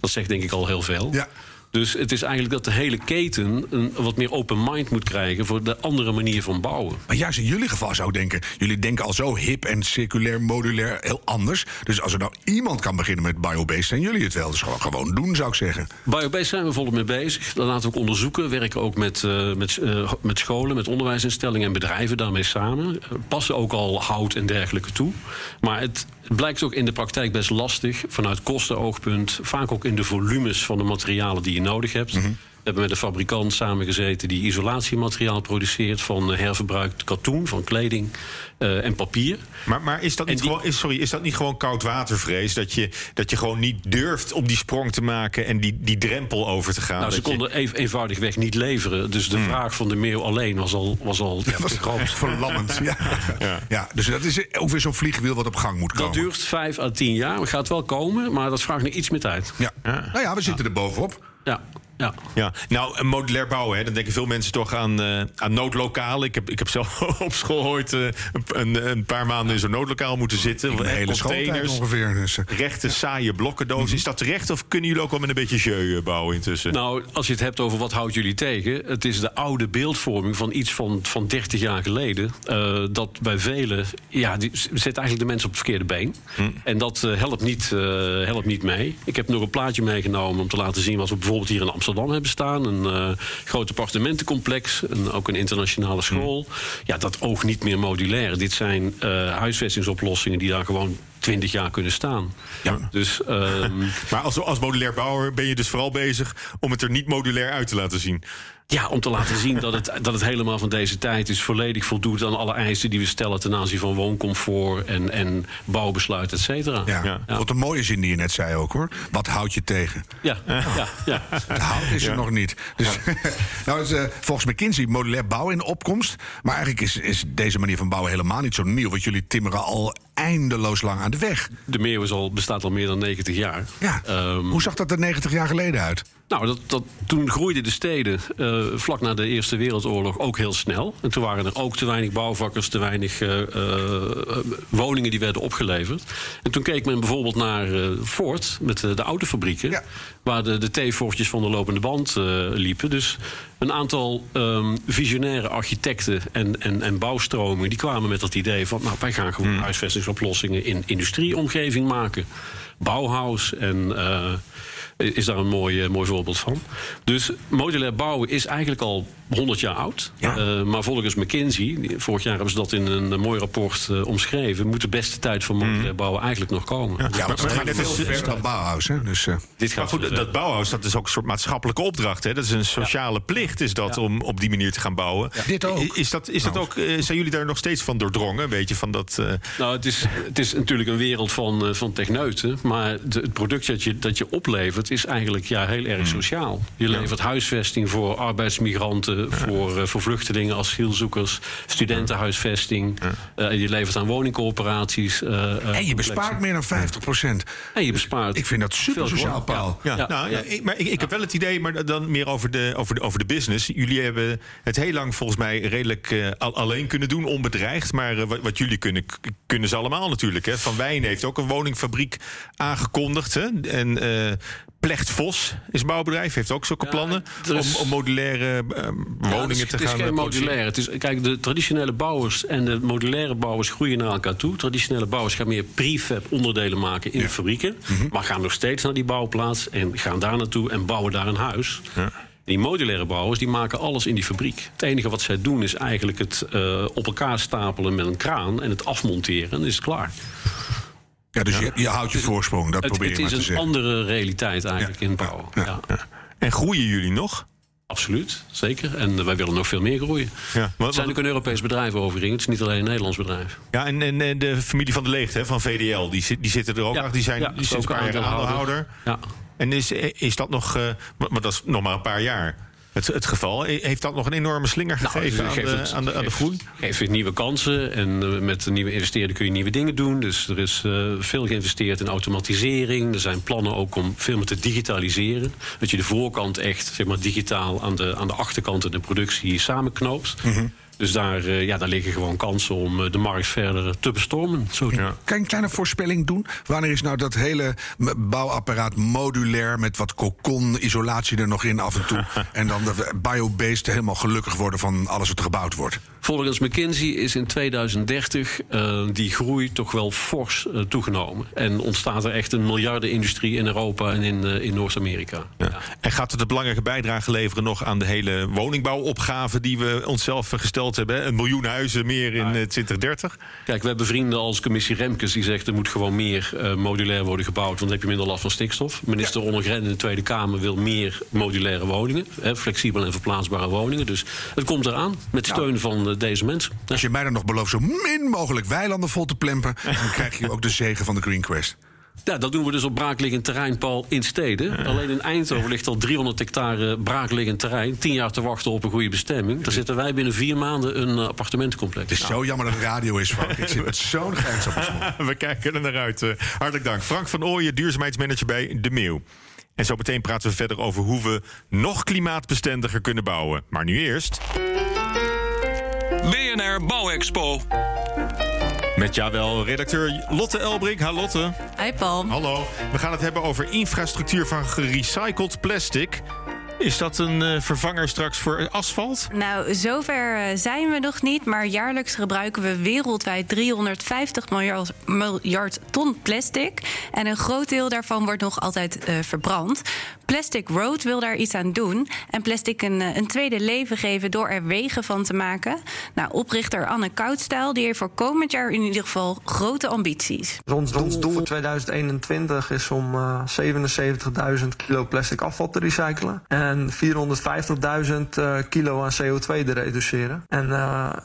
Dat zegt denk ik al heel veel. Ja. Dus het is eigenlijk dat de hele keten een wat meer open mind moet krijgen voor de andere manier van bouwen. Maar juist in jullie geval zou ik denken, jullie denken al zo hip en circulair, modulair heel anders. Dus als er nou iemand kan beginnen met biobased, zijn jullie het wel. Dus gewoon, gewoon doen, zou ik zeggen. Biobased zijn we volop mee bezig. Dat laten we ook onderzoeken. We werken ook met, uh, met, uh, met scholen, met onderwijsinstellingen en bedrijven daarmee samen. Uh, passen ook al hout en dergelijke toe. Maar het, het blijkt ook in de praktijk best lastig vanuit kostenoogpunt. Vaak ook in de volumes van de materialen die je nodig hebt. -hmm. We hebben met een fabrikant samengezeten die isolatiemateriaal produceert van herverbruikt katoen, van kleding uh, en papier. Maar, maar is, dat niet die... gewoon, is, sorry, is dat niet gewoon koudwatervrees? Dat je, dat je gewoon niet durft om die sprong te maken en die, die drempel over te gaan? Nou, ze konden je... eenvoudigweg niet leveren. Dus de hmm. vraag van de meeuw alleen was al, was al ja, was groot. verlammend. ja. ja. Ja. dus dat is ook weer zo'n vliegwiel wat op gang moet komen. Dat duurt vijf à tien jaar. Het gaat wel komen, maar dat vraagt nog iets meer tijd. Ja. ja. Nou ja, we zitten er bovenop. Ja. Ja. ja, nou, modulair bouwen, hè, dan denken veel mensen toch aan, uh, aan noodlokalen. Ik heb, ik heb zelf op school ooit uh, een, een, paar maanden in zo'n noodlokaal moeten zitten. Een hele containers, ongeveer. Dus. Rechte, saaie blokkendozen. -hmm. Is dat terecht of kunnen jullie ook wel met een beetje jeu bouwen intussen? Nou, als je het hebt over wat houdt jullie tegen... het is de oude beeldvorming van iets van, van 30 jaar geleden... Uh, dat bij velen, ja, die zet eigenlijk de mensen op het verkeerde been. Mm. En dat helpt, niet, helpt niet mee. Ik heb nog een plaatje meegenomen om te laten zien... wat we bijvoorbeeld hier in Amsterdam Amsterdam hebben staan. Een uh, groot appartementencomplex. Een, ook een internationale school. Ja, dat oogt niet meer modulair. Dit zijn uh, huisvestingsoplossingen die daar gewoon 20 jaar kunnen staan. Ja. Dus, ehm, Maar als, als modulair bouwer ben je dus vooral bezig om het er niet modulair uit te laten zien. Ja, om te laten zien dat het, dat het helemaal van deze tijd is. Volledig voldoet aan alle eisen die we stellen ten aanzien van wooncomfort en, en bouwbesluit, et cetera. Ja. Ja. Wat een mooie zin die je net zei ook hoor. Wat houd je tegen? Ja, ja, ja. Het hout is er nog niet. Dus, nou is, eh, volgens McKinsey modulair bouwen in opkomst. Maar eigenlijk is, is deze manier van bouwen helemaal niet zo nieuw. Want jullie timmeren al eindeloos lang aan de weg. De Meeuw is al, bestaat al meer dan 90 jaar. Ja. Ehm, Hoe zag dat er 90 jaar geleden uit? Nou, dat, dat, toen groeiden de steden eh, vlak na de Eerste Wereldoorlog ook heel snel. En toen waren er ook te weinig bouwvakkers, te weinig eh, eh, woningen die werden opgeleverd. En toen keek men bijvoorbeeld naar Ford met de, de autofabrieken. Ja. Waar de, de T-fortjes van de lopende band liepen. Dus een aantal ehm, visionaire architecten en, en, en bouwstromingen... die kwamen met dat idee van... nou, wij gaan gewoon huisvestingsoplossingen in industrieomgeving maken. Bauhaus en... is daar een mooi, eh, mooi voorbeeld van. Dus modulair bouwen is eigenlijk al 100 jaar oud. Ja. Eh, maar volgens McKinsey, vorig jaar hebben ze dat in een, mooi rapport eh, omschreven, moet de beste tijd van modulair bouwen eigenlijk nog komen. Ja, want het maar gaat net veel als- verder dan Bauhaus. Hè? Dus, Dit Maar gaat goed, veel dat bouwhuis dat is ook een soort maatschappelijke opdracht. Hè? Dat is een sociale plicht is dat om op die manier te gaan bouwen. Dit ook. Is dat, is dat ook, eh, zijn jullie daar nog steeds van doordrongen? Een beetje van dat... eh, Nou, het is, het is natuurlijk een wereld van, van techneuten. Maar de- het product dat je, dat je oplevert is eigenlijk ja, heel erg sociaal. Je levert huisvesting voor arbeidsmigranten, voor, eh, voor vluchtelingen, asielzoekers, studentenhuisvesting. En je levert aan woningcorporaties. eh, en je bespaart meer dan 50 procent. En je bespaart. Ik vind dat super sociaal. Paul. Ja, nou, maar ik, ik heb wel het idee, maar dan meer over de, over, de, over de business. Jullie hebben het heel lang volgens mij redelijk al- alleen kunnen doen, onbedreigd. Maar wat, wat jullie kunnen, kunnen ze allemaal natuurlijk. Hè. Van Wijn heeft ook een woningfabriek aangekondigd. Hè. En Plecht Vos is bouwbedrijf, heeft ook zulke Ja, plannen is- om, om modulaire eh, woningen is, te het is gaan geen eh, produceren. modulair. Het is, kijk, de traditionele bouwers en de modulaire bouwers groeien naar elkaar toe. Traditionele bouwers gaan meer prefab onderdelen maken in fabrieken. Mhm. Maar gaan nog steeds naar die bouwplaats en gaan daar naartoe en bouwen daar een huis. Die modulaire bouwers die maken alles in die fabriek. Het enige wat zij doen is eigenlijk het eh, op elkaar stapelen met een kraan en het afmonteren. En is het klaar. Ja, dus je, je houdt je voorsprong, dat Het, probeer het je maar is te een zeggen. andere realiteit eigenlijk in bouwen. Ja. En groeien jullie nog? Absoluut, zeker. En wij willen nog veel meer groeien. Ja, Het zijn ook een Europees bedrijf overigens. Het is niet alleen een Nederlands bedrijf. ja en, en, en de familie van de Leegte van VDL, die, zit- die zitten er ook Ja, achter. Die zijn ja, die is sinds een paar jaar aandeelhouder. Ja. En is, is dat nog, eh, maar dat is nog maar een paar jaar, het, het geval. Heeft dat nog een enorme slinger gegeven Nou, aan, geeft de, het- aan, de, aan de groei? Geeft weer nieuwe kansen. En eh, met nieuwe investeringen kun je nieuwe dingen doen. Dus er is eh, veel geïnvesteerd in automatisering. Er zijn plannen ook om veel meer te digitaliseren. Dat je de voorkant echt zeg maar, digitaal aan de, aan de achterkant in de productie samenknoopt. Mhm. Dus daar, eh, ja, daar liggen gewoon kansen om eh, de markt verder te bestormen. Zo Ja. Kan je een kleine voorspelling doen? Wanneer is nou dat hele bouwapparaat modulair met wat cocon-isolatie er nog in af en toe? en dan de biobased helemaal gelukkig worden van alles wat er gebouwd wordt? Volgens McKinsey is in 2030 eh, die groei toch wel fors eh, toegenomen. En ontstaat er echt een miljardenindustrie in Europa en in, eh, in Noord-Amerika. Ja. En gaat het een belangrijke bijdrage leveren nog aan de hele woningbouwopgave die we onszelf gesteld hebben? Een miljoen huizen meer in eh, 2030? Kijk, we hebben vrienden als commissie Remkes die zegt er moet gewoon meer modulair worden gebouwd, want dan heb je minder last van stikstof. Minister Ollongren in de Tweede Kamer wil meer modulaire woningen, hè, flexibel en verplaatsbare woningen. Dus het komt eraan met steun van eh, deze mensen. Ja. Als je mij dan nog belooft zo min mogelijk weilanden vol te plempen... dan krijg je ook de zegen van de Green Quest. Ja, dat doen we dus op braakliggend terrein, Paul, in steden. Alleen in Eindhoven ligt al 300 hectare braakliggend terrein. Tien jaar te wachten op een goede bestemming. Daar zitten wij binnen vier maanden een eh, appartementencomplex. Het is zo jammer dat het radio is, Frank. Ik zit met zo'n grijns. We kijken er naar uit. Eh, hartelijk dank. Frank van Ooyen, duurzaamheidsmanager bij De Meeuw. En zo meteen praten we verder over hoe we nog klimaatbestendiger kunnen bouwen. Maar nu eerst... BNR Bouwexpo. Met jawel, redacteur Lotte Elbrink. Hallo Lotte. Hi Paul. Hallo. We gaan het hebben over infrastructuur van gerecycled plastic. Is dat een uh, vervanger straks voor asfalt? Nou, zover uh, zijn we nog niet. Maar jaarlijks gebruiken we wereldwijd 350 miljard, miljard ton plastic. En een groot deel daarvan wordt nog altijd uh, verbrand. Plastic Road wil daar iets aan doen. En plastic een, een, tweede leven geven door er wegen van te maken. Nou, oprichter Anne Koudstijl die heeft voor komend jaar in ieder geval grote ambities. Ons doel, doel voor 2021 is om 77.000 kilo plastic afval te recyclen. En 450.000 kilo aan CO2 te reduceren. En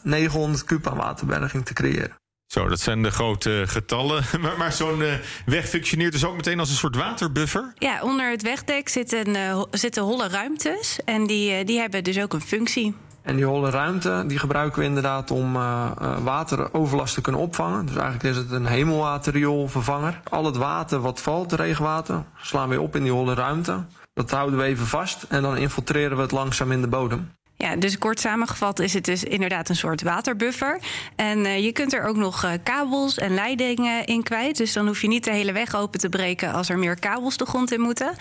900 kub aan waterberging te creëren. Zo, dat zijn de grote getallen. Maar, maar zo'n uh, weg functioneert dus ook meteen als een soort waterbuffer? Ja, onder het wegdek zitten, uh, zitten holle ruimtes. En die, uh, die hebben dus ook een functie. En die holle ruimte die gebruiken we inderdaad om wateroverlast te kunnen opvangen. Dus eigenlijk is het een hemelwaterrioolvervanger. Al het water wat valt, regenwater, slaan we op in die holle ruimte. Dat houden we even vast en dan infiltreren we het langzaam in de bodem. Ja, dus kort samengevat is het dus inderdaad een soort waterbuffer. En uh, je kunt er ook nog uh, kabels en leidingen in kwijt. Dus dan hoef je niet de hele weg open te breken als er meer kabels de grond in moeten.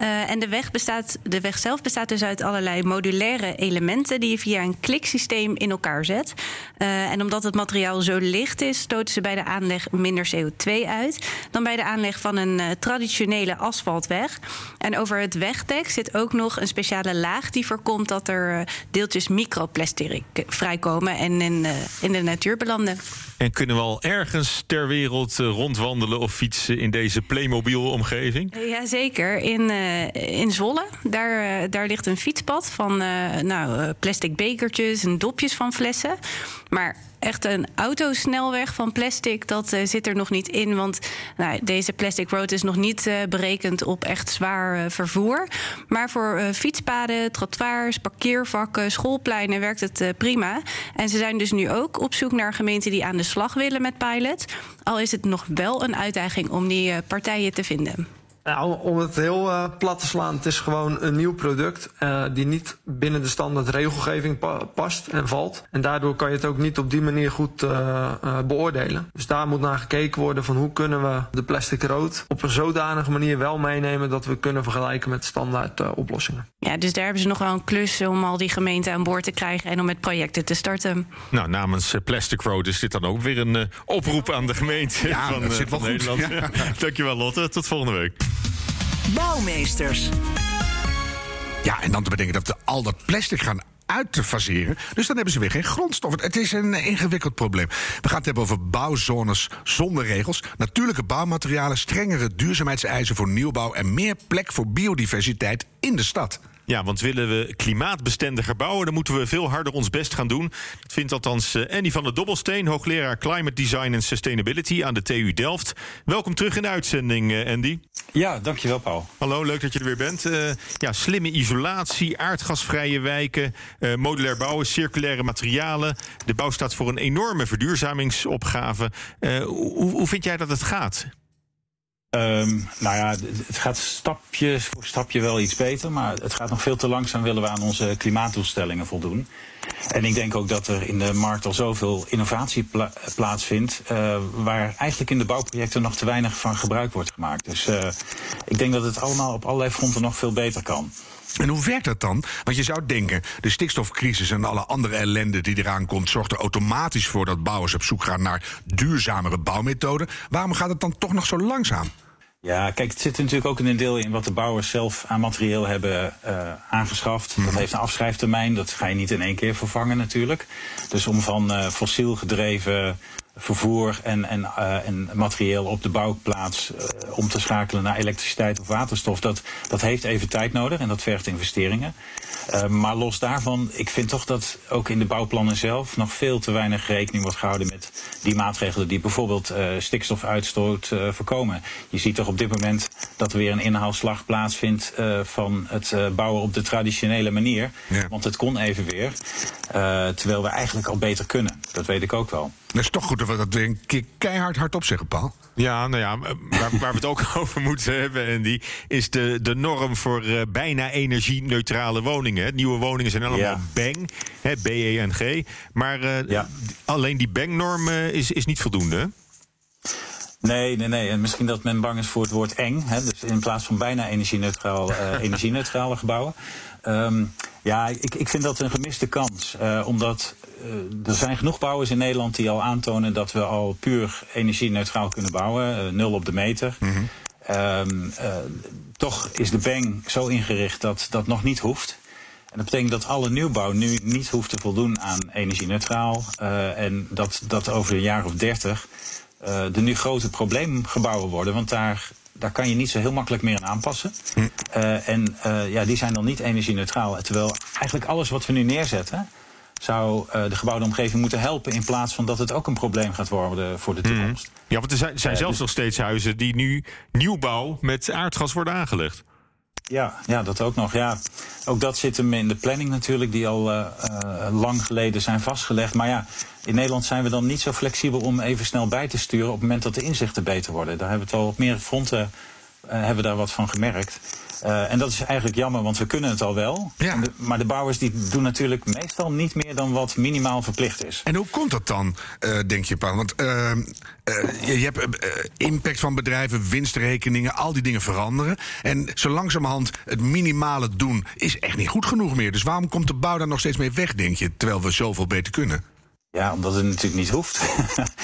Uh, en de weg, bestaat, de weg zelf bestaat dus uit allerlei modulaire elementen die je via een kliksysteem in elkaar zet. Uh, en omdat het materiaal zo licht is, stoten ze bij de aanleg minder CO2 uit dan bij de aanleg van een uh, traditionele asfaltweg. En over het wegdek zit ook nog een speciale laag die voorkomt dat er deeltjes microplastic vrijkomen en in, in de natuur belanden. En kunnen we al ergens ter wereld rondwandelen of fietsen in deze Playmobil-omgeving? Jazeker. In, in Zwolle. Daar, daar ligt een fietspad van uh, nou, plastic bekertjes en dopjes van flessen. Maar echt een autosnelweg van plastic, dat zit er nog niet in. Want nou, deze plastic road is nog niet berekend op echt zwaar vervoer. Maar voor fietspaden, trottoirs, parkeervakken, schoolpleinen werkt het prima. En ze zijn dus nu ook op zoek naar gemeenten die aan de slag willen met pilot. Al is het nog wel een uitdaging om die partijen te vinden. Nou, om het heel uh, plat te slaan, het is gewoon een nieuw product uh, die niet binnen de standaard regelgeving pa past en valt. En daardoor kan je het ook niet op die manier goed uh, beoordelen. Dus daar moet naar gekeken worden van hoe kunnen we de plastic rood op een zodanige manier wel meenemen dat we kunnen vergelijken met standaard oplossingen. Ja, dus daar hebben ze nog wel een klus om al die gemeenten aan boord te krijgen en om met projecten te starten. Nou, namens Plastic Road is dit dan ook weer een oproep aan de gemeente ja, van, dat zit van wel Nederland. Ja. Dankjewel Lotte, tot volgende week. Bouwmeesters. Ja, en dan te bedenken dat we al dat plastic gaan uit te faseren. Dus dan hebben ze weer geen grondstof. Het is een ingewikkeld probleem. We gaan het hebben over bouwzones zonder regels, natuurlijke bouwmaterialen, strengere duurzaamheidseisen voor nieuwbouw en meer plek voor biodiversiteit in de stad. Ja, want willen we klimaatbestendiger bouwen, dan moeten we veel harder ons best gaan doen. Dat vindt althans Andy van der Dobbelsteen, hoogleraar Climate Design en Sustainability aan de TU Delft. Welkom terug in de uitzending, Andy. Ja, dankjewel, Paul. Hallo, leuk dat je er weer bent. Uh, ja, slimme isolatie, aardgasvrije wijken, uh, modulair bouwen, circulaire materialen. De bouw staat voor een enorme verduurzamingsopgave. Uh, hoe, hoe vind jij dat het gaat? Um, nou ja, het gaat stapje voor stapje wel iets beter, maar het gaat nog veel te langzaam willen we aan onze klimaatdoelstellingen voldoen. En ik denk ook dat er in de markt al zoveel innovatie pla plaatsvindt, uh, waar eigenlijk in de bouwprojecten nog te weinig van gebruik wordt gemaakt. Dus uh, ik denk dat het allemaal op allerlei fronten nog veel beter kan. En hoe werkt dat dan? Want je zou denken, de stikstofcrisis en alle andere ellende die eraan komt, zorgt er automatisch voor dat bouwers op zoek gaan naar duurzamere bouwmethoden. Waarom gaat het dan toch nog zo langzaam? Ja, kijk, het zit natuurlijk ook in een deel in wat de bouwers zelf aan materieel hebben uh, aangeschaft. Mm. Dat heeft een afschrijftermijn, dat ga je niet in één keer vervangen natuurlijk. Dus om van uh, fossiel gedreven vervoer en, en, uh, en materieel op de bouwplaats uh, om te schakelen naar elektriciteit of waterstof, dat, dat heeft even tijd nodig en dat vergt investeringen. Uh, maar los daarvan, ik vind toch dat ook in de bouwplannen zelf nog veel te weinig rekening wordt gehouden met die maatregelen die bijvoorbeeld stikstofuitstoot voorkomen. Je ziet toch op dit moment dat er weer een inhaalslag plaatsvindt van het bouwen op de traditionele manier. Ja. Want het kon even weer. terwijl we eigenlijk al beter kunnen. Dat weet ik ook wel. Dat is toch goed dat we dat weer een keer keihard hardop zeggen, Paul. Ja, nou ja, waar, waar we het ook over moeten hebben, en die is de, de norm voor uh, bijna energie-neutrale woningen. Nieuwe woningen zijn allemaal ja. BANG, B-E-N-G. Maar uh, ja. alleen die BANG-norm uh, is, is niet voldoende. Nee, nee, nee. En misschien dat men bang is voor het woord eng. Hè? Dus in plaats van bijna energie-neutraal, uh, energie-neutrale gebouwen. Um, ja, ik, ik vind dat een gemiste kans. Uh, omdat er zijn genoeg bouwers in Nederland die al aantonen dat we al puur energie-neutraal kunnen bouwen. nul op de meter. Mm -hmm. um, toch is de BENG zo ingericht dat dat nog niet hoeft. En dat betekent dat alle nieuwbouw nu niet hoeft te voldoen aan energie-neutraal. en dat, dat over een jaar of dertig uh, er nu grote probleemgebouwen worden. Want daar, daar kan je niet zo heel makkelijk meer aan aanpassen. Hm. Uh, en ja, die zijn dan niet energie-neutraal. Terwijl eigenlijk alles wat we nu neerzetten zou de gebouwde omgeving moeten helpen... in plaats van dat het ook een probleem gaat worden voor de toekomst. Mm. Ja, want er zijn, zijn zelfs dus... nog steeds huizen die nu nieuwbouw met aardgas worden aangelegd. Ja, ja, dat ook nog. Ja. Ook dat zit hem in de planning natuurlijk, die al uh, uh, lang geleden zijn vastgelegd. Maar ja, in Nederland zijn we dan niet zo flexibel om even snel bij te sturen op het moment dat de inzichten beter worden. Daar hebben we het al op meerdere fronten uh, hebben we daar wat van gemerkt. Uh, en dat is eigenlijk jammer, want we kunnen het al wel. Ja. De, maar de bouwers die doen natuurlijk meestal niet meer dan wat minimaal verplicht is. En hoe komt dat dan, uh, denk je, Paul? Want uh, je, je, hebt impact van bedrijven, winstrekeningen, al die dingen veranderen. En zo langzamerhand het minimale doen is echt niet goed genoeg meer. Dus waarom komt de bouw daar nog steeds mee weg, denk je, terwijl we zoveel beter kunnen? Ja, omdat het natuurlijk niet hoeft.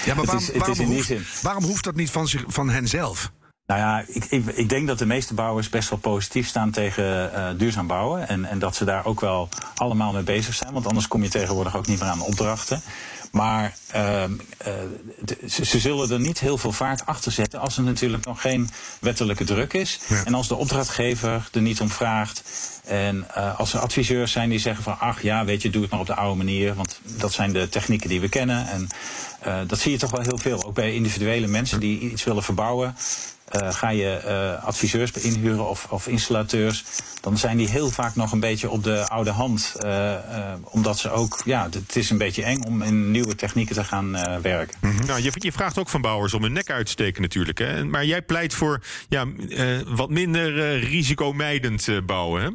Ja, maar waarom, is, waarom, hoeft, waarom hoeft dat niet van, zich, van hen zelf? Nou ja, ik, ik, ik, denk dat de meeste bouwers best wel positief staan tegen uh, duurzaam bouwen. En, en, dat ze daar ook wel allemaal mee bezig zijn. Want anders kom je tegenwoordig ook niet meer aan opdrachten. Maar uh, uh, ze, ze, zullen er niet heel veel vaart achter zetten als er natuurlijk nog geen wettelijke druk is. Ja. En als de opdrachtgever er niet om vraagt. En uh, als er adviseurs zijn die zeggen van ach ja, weet je, doe het maar op de oude manier. Want dat zijn de technieken die we kennen. En dat zie je toch wel heel veel. Ook bij individuele mensen die iets willen verbouwen. Uh, ga je uh, adviseurs inhuren of, of, installateurs, dan zijn die heel vaak nog een beetje op de oude hand. Uh, omdat ze ook, ja, het is een beetje eng om in nieuwe technieken te gaan werken. -hmm. Nou, je, je, vraagt ook van bouwers om hun nek uit te steken natuurlijk. Hè? Maar jij pleit voor ja, wat minder risicomijdend bouwen, hè?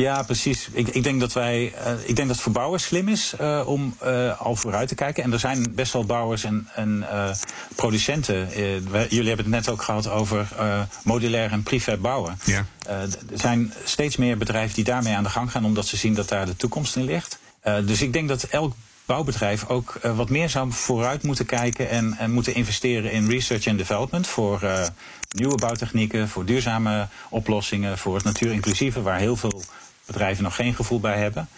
Ja, precies. Ik, ik, denk dat wij, uh, ik denk dat het voor bouwers slim is uh, om uh, al vooruit te kijken. En er zijn best wel bouwers en, en producenten. Wij, jullie hebben het net ook gehad over modulair en prefab bouwen. Ja. er zijn steeds meer bedrijven die daarmee aan de gang gaan, omdat ze zien dat daar de toekomst in ligt. dus ik denk dat elk bouwbedrijf ook wat meer zou vooruit moeten kijken en, en moeten investeren in research en development voor nieuwe bouwtechnieken, voor duurzame oplossingen, voor het natuurinclusieve, waar heel veel bedrijven nog geen gevoel bij hebben.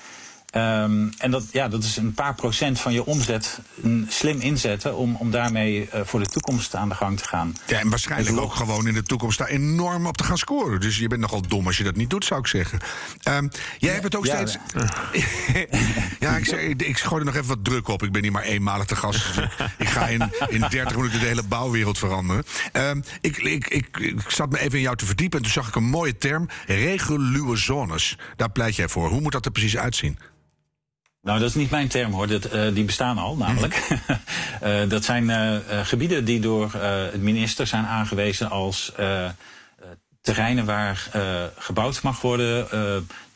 Um, en dat, ja, dat is een paar procent van je omzet slim inzetten om, om daarmee uh, voor de toekomst aan de gang te gaan. Ja, en waarschijnlijk ook gewoon in de toekomst daar enorm op te gaan scoren. Dus je bent nogal dom als je dat niet doet, zou ik zeggen. Um, jij ja, hebt het ook ja, steeds. ja, ik, ik, ik gooi er nog even wat druk op. Ik ben niet maar eenmalig te gast. ik ga in, in 30 minuten de hele bouwwereld veranderen. Um, ik, ik, ik, ik zat me even in jou te verdiepen en toen zag ik een mooie term: reguluwe zones. Daar pleit jij voor. Hoe moet dat er precies uitzien? Nou, dat is niet mijn term hoor. Dat, uh, die bestaan al namelijk. uh, dat zijn uh, gebieden die door het minister zijn aangewezen als terreinen waar gebouwd mag worden.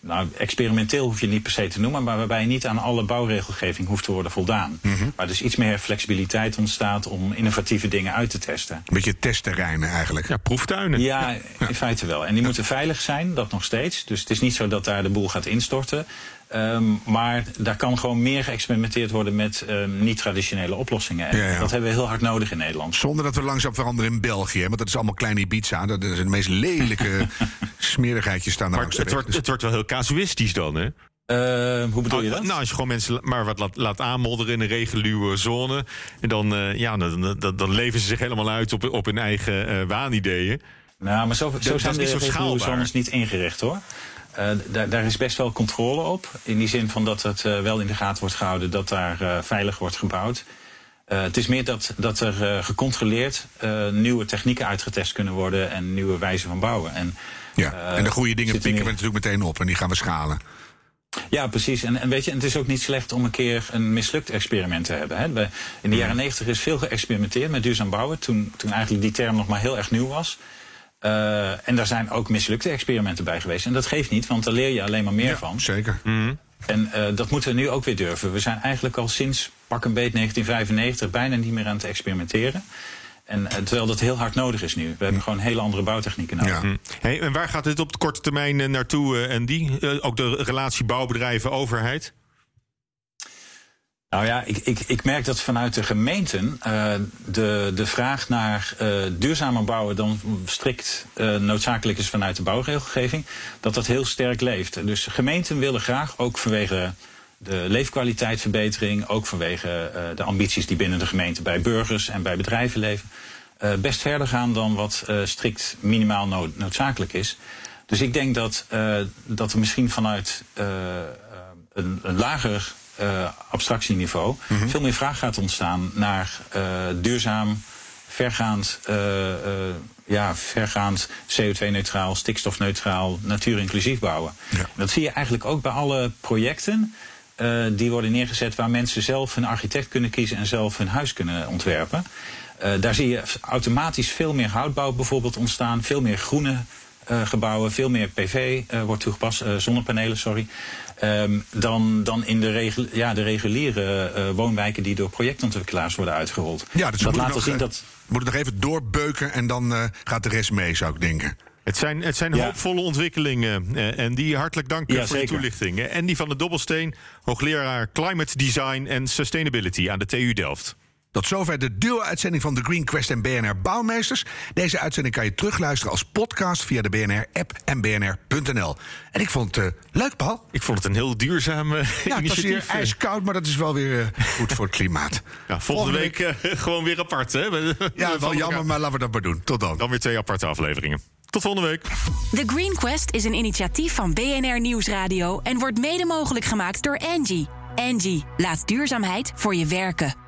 nou, experimenteel hoef je niet per se te noemen, maar waarbij je niet aan alle bouwregelgeving hoeft te worden voldaan. Mm -hmm. Waar dus iets meer flexibiliteit ontstaat om innovatieve dingen uit te testen. Een beetje testterreinen eigenlijk. Ja, proeftuinen. Ja, in feite wel. En die moeten veilig zijn, dat nog steeds. Dus het is niet zo dat daar de boel gaat instorten. Um, maar daar kan gewoon meer geëxperimenteerd worden met um, niet-traditionele oplossingen. En ja, ja. dat hebben we heel hard nodig in Nederland. Zonder dat we langzaam veranderen in België. Want dat is allemaal kleine Ibiza. Dat is de meest lelijke smerigheidjes staan daar maar het, wordt, het wordt wel heel casuïstisch dan, hè? Uh, hoe bedoel je dat? Nou, als je gewoon mensen maar wat laat, laat aanmodderen in een reguliere zone. En dan, uh, ja, dan, dan, dan, leven ze zich helemaal uit op, op hun eigen uh, waanideeën. Nou, maar zo, zo dat, zijn dat de reguliere zones niet ingericht, hoor. Uh, daar, daar, is best wel controle op. In die zin van dat het uh, wel in de gaten wordt gehouden dat daar uh, veilig wordt gebouwd. het is meer dat, dat er gecontroleerd nieuwe technieken uitgetest kunnen worden en nieuwe wijzen van bouwen. En, ja, en de goede dingen pikken we natuurlijk meteen op en die gaan we schalen. Ja, precies. En, en weet je, het is ook niet slecht om een keer een mislukt experiment te hebben. Hè. In de jaren negentig is veel geëxperimenteerd met duurzaam bouwen, toen, toen eigenlijk die term nog maar heel erg nieuw was. Uh, en daar zijn ook mislukte experimenten bij geweest. En dat geeft niet, want daar leer je alleen maar meer ja, van. Zeker. Mm -hmm. En uh, dat moeten we nu ook weer durven. We zijn eigenlijk al sinds pak een beet 1995 bijna niet meer aan het experimenteren. En, eh, terwijl dat heel hard nodig is nu. We hebben gewoon hele andere bouwtechnieken nodig. Hm. Hey, en waar gaat dit op de korte termijn eh, naartoe, eh, Andy? Eh, ook de relatie bouwbedrijven-overheid? Nou ja, ik, ik, ik merk dat vanuit de gemeenten uh, de, de vraag naar uh, duurzamer bouwen dan strikt uh, noodzakelijk is vanuit de bouwregelgeving, dat dat heel sterk leeft. Dus gemeenten willen graag, ook vanwege de leefkwaliteitsverbetering, ook vanwege de ambities die binnen de gemeente bij burgers en bij bedrijven leven, best verder gaan dan wat strikt minimaal nood, noodzakelijk is. Dus ik denk dat, dat er misschien vanuit een, een lager uh, abstractieniveau mm -hmm. veel meer vraag gaat ontstaan naar uh, duurzaam, vergaand, uh, ja, vergaand CO2-neutraal, stikstofneutraal, natuurinclusief bouwen. Ja. Dat zie je eigenlijk ook bij alle projecten. die worden neergezet waar mensen zelf hun architect kunnen kiezen en zelf hun huis kunnen ontwerpen. daar zie je automatisch veel meer houtbouw bijvoorbeeld ontstaan, veel meer groene gebouwen, veel meer PV uh, wordt toegepast, uh, zonnepanelen, sorry. Um, dan, dan in de, regul ja, de reguliere woonwijken die door projectontwikkelaars worden uitgerold. Ja, dus dat laat nog, zien dat. Moet het nog even doorbeuken en dan gaat de rest mee, zou ik denken. Het zijn, het zijn ja. hoopvolle ontwikkelingen. en die hartelijk dank ja, voor zeker. de toelichting. En die van de Dobbelsteen, hoogleraar Climate Design en Sustainability aan de TU Delft. Tot zover de duo-uitzending van The Green Quest en BNR Bouwmeesters. Deze uitzending kan je terugluisteren als podcast via de BNR-app en bnr.nl. En ik vond het uh, leuk, Paul. Ik vond het een heel duurzaam uh, ja, het was hier ijskoud, maar dat is wel weer uh, goed voor het klimaat. Ja, volgende, volgende week, week gewoon weer apart, hè? ja, wel jammer, maar laten we dat maar doen. Tot dan. Dan weer twee aparte afleveringen. Tot volgende week. The Green Quest is een initiatief van BNR Nieuwsradio... en wordt mede mogelijk gemaakt door Angie. Angie, laat duurzaamheid voor je werken.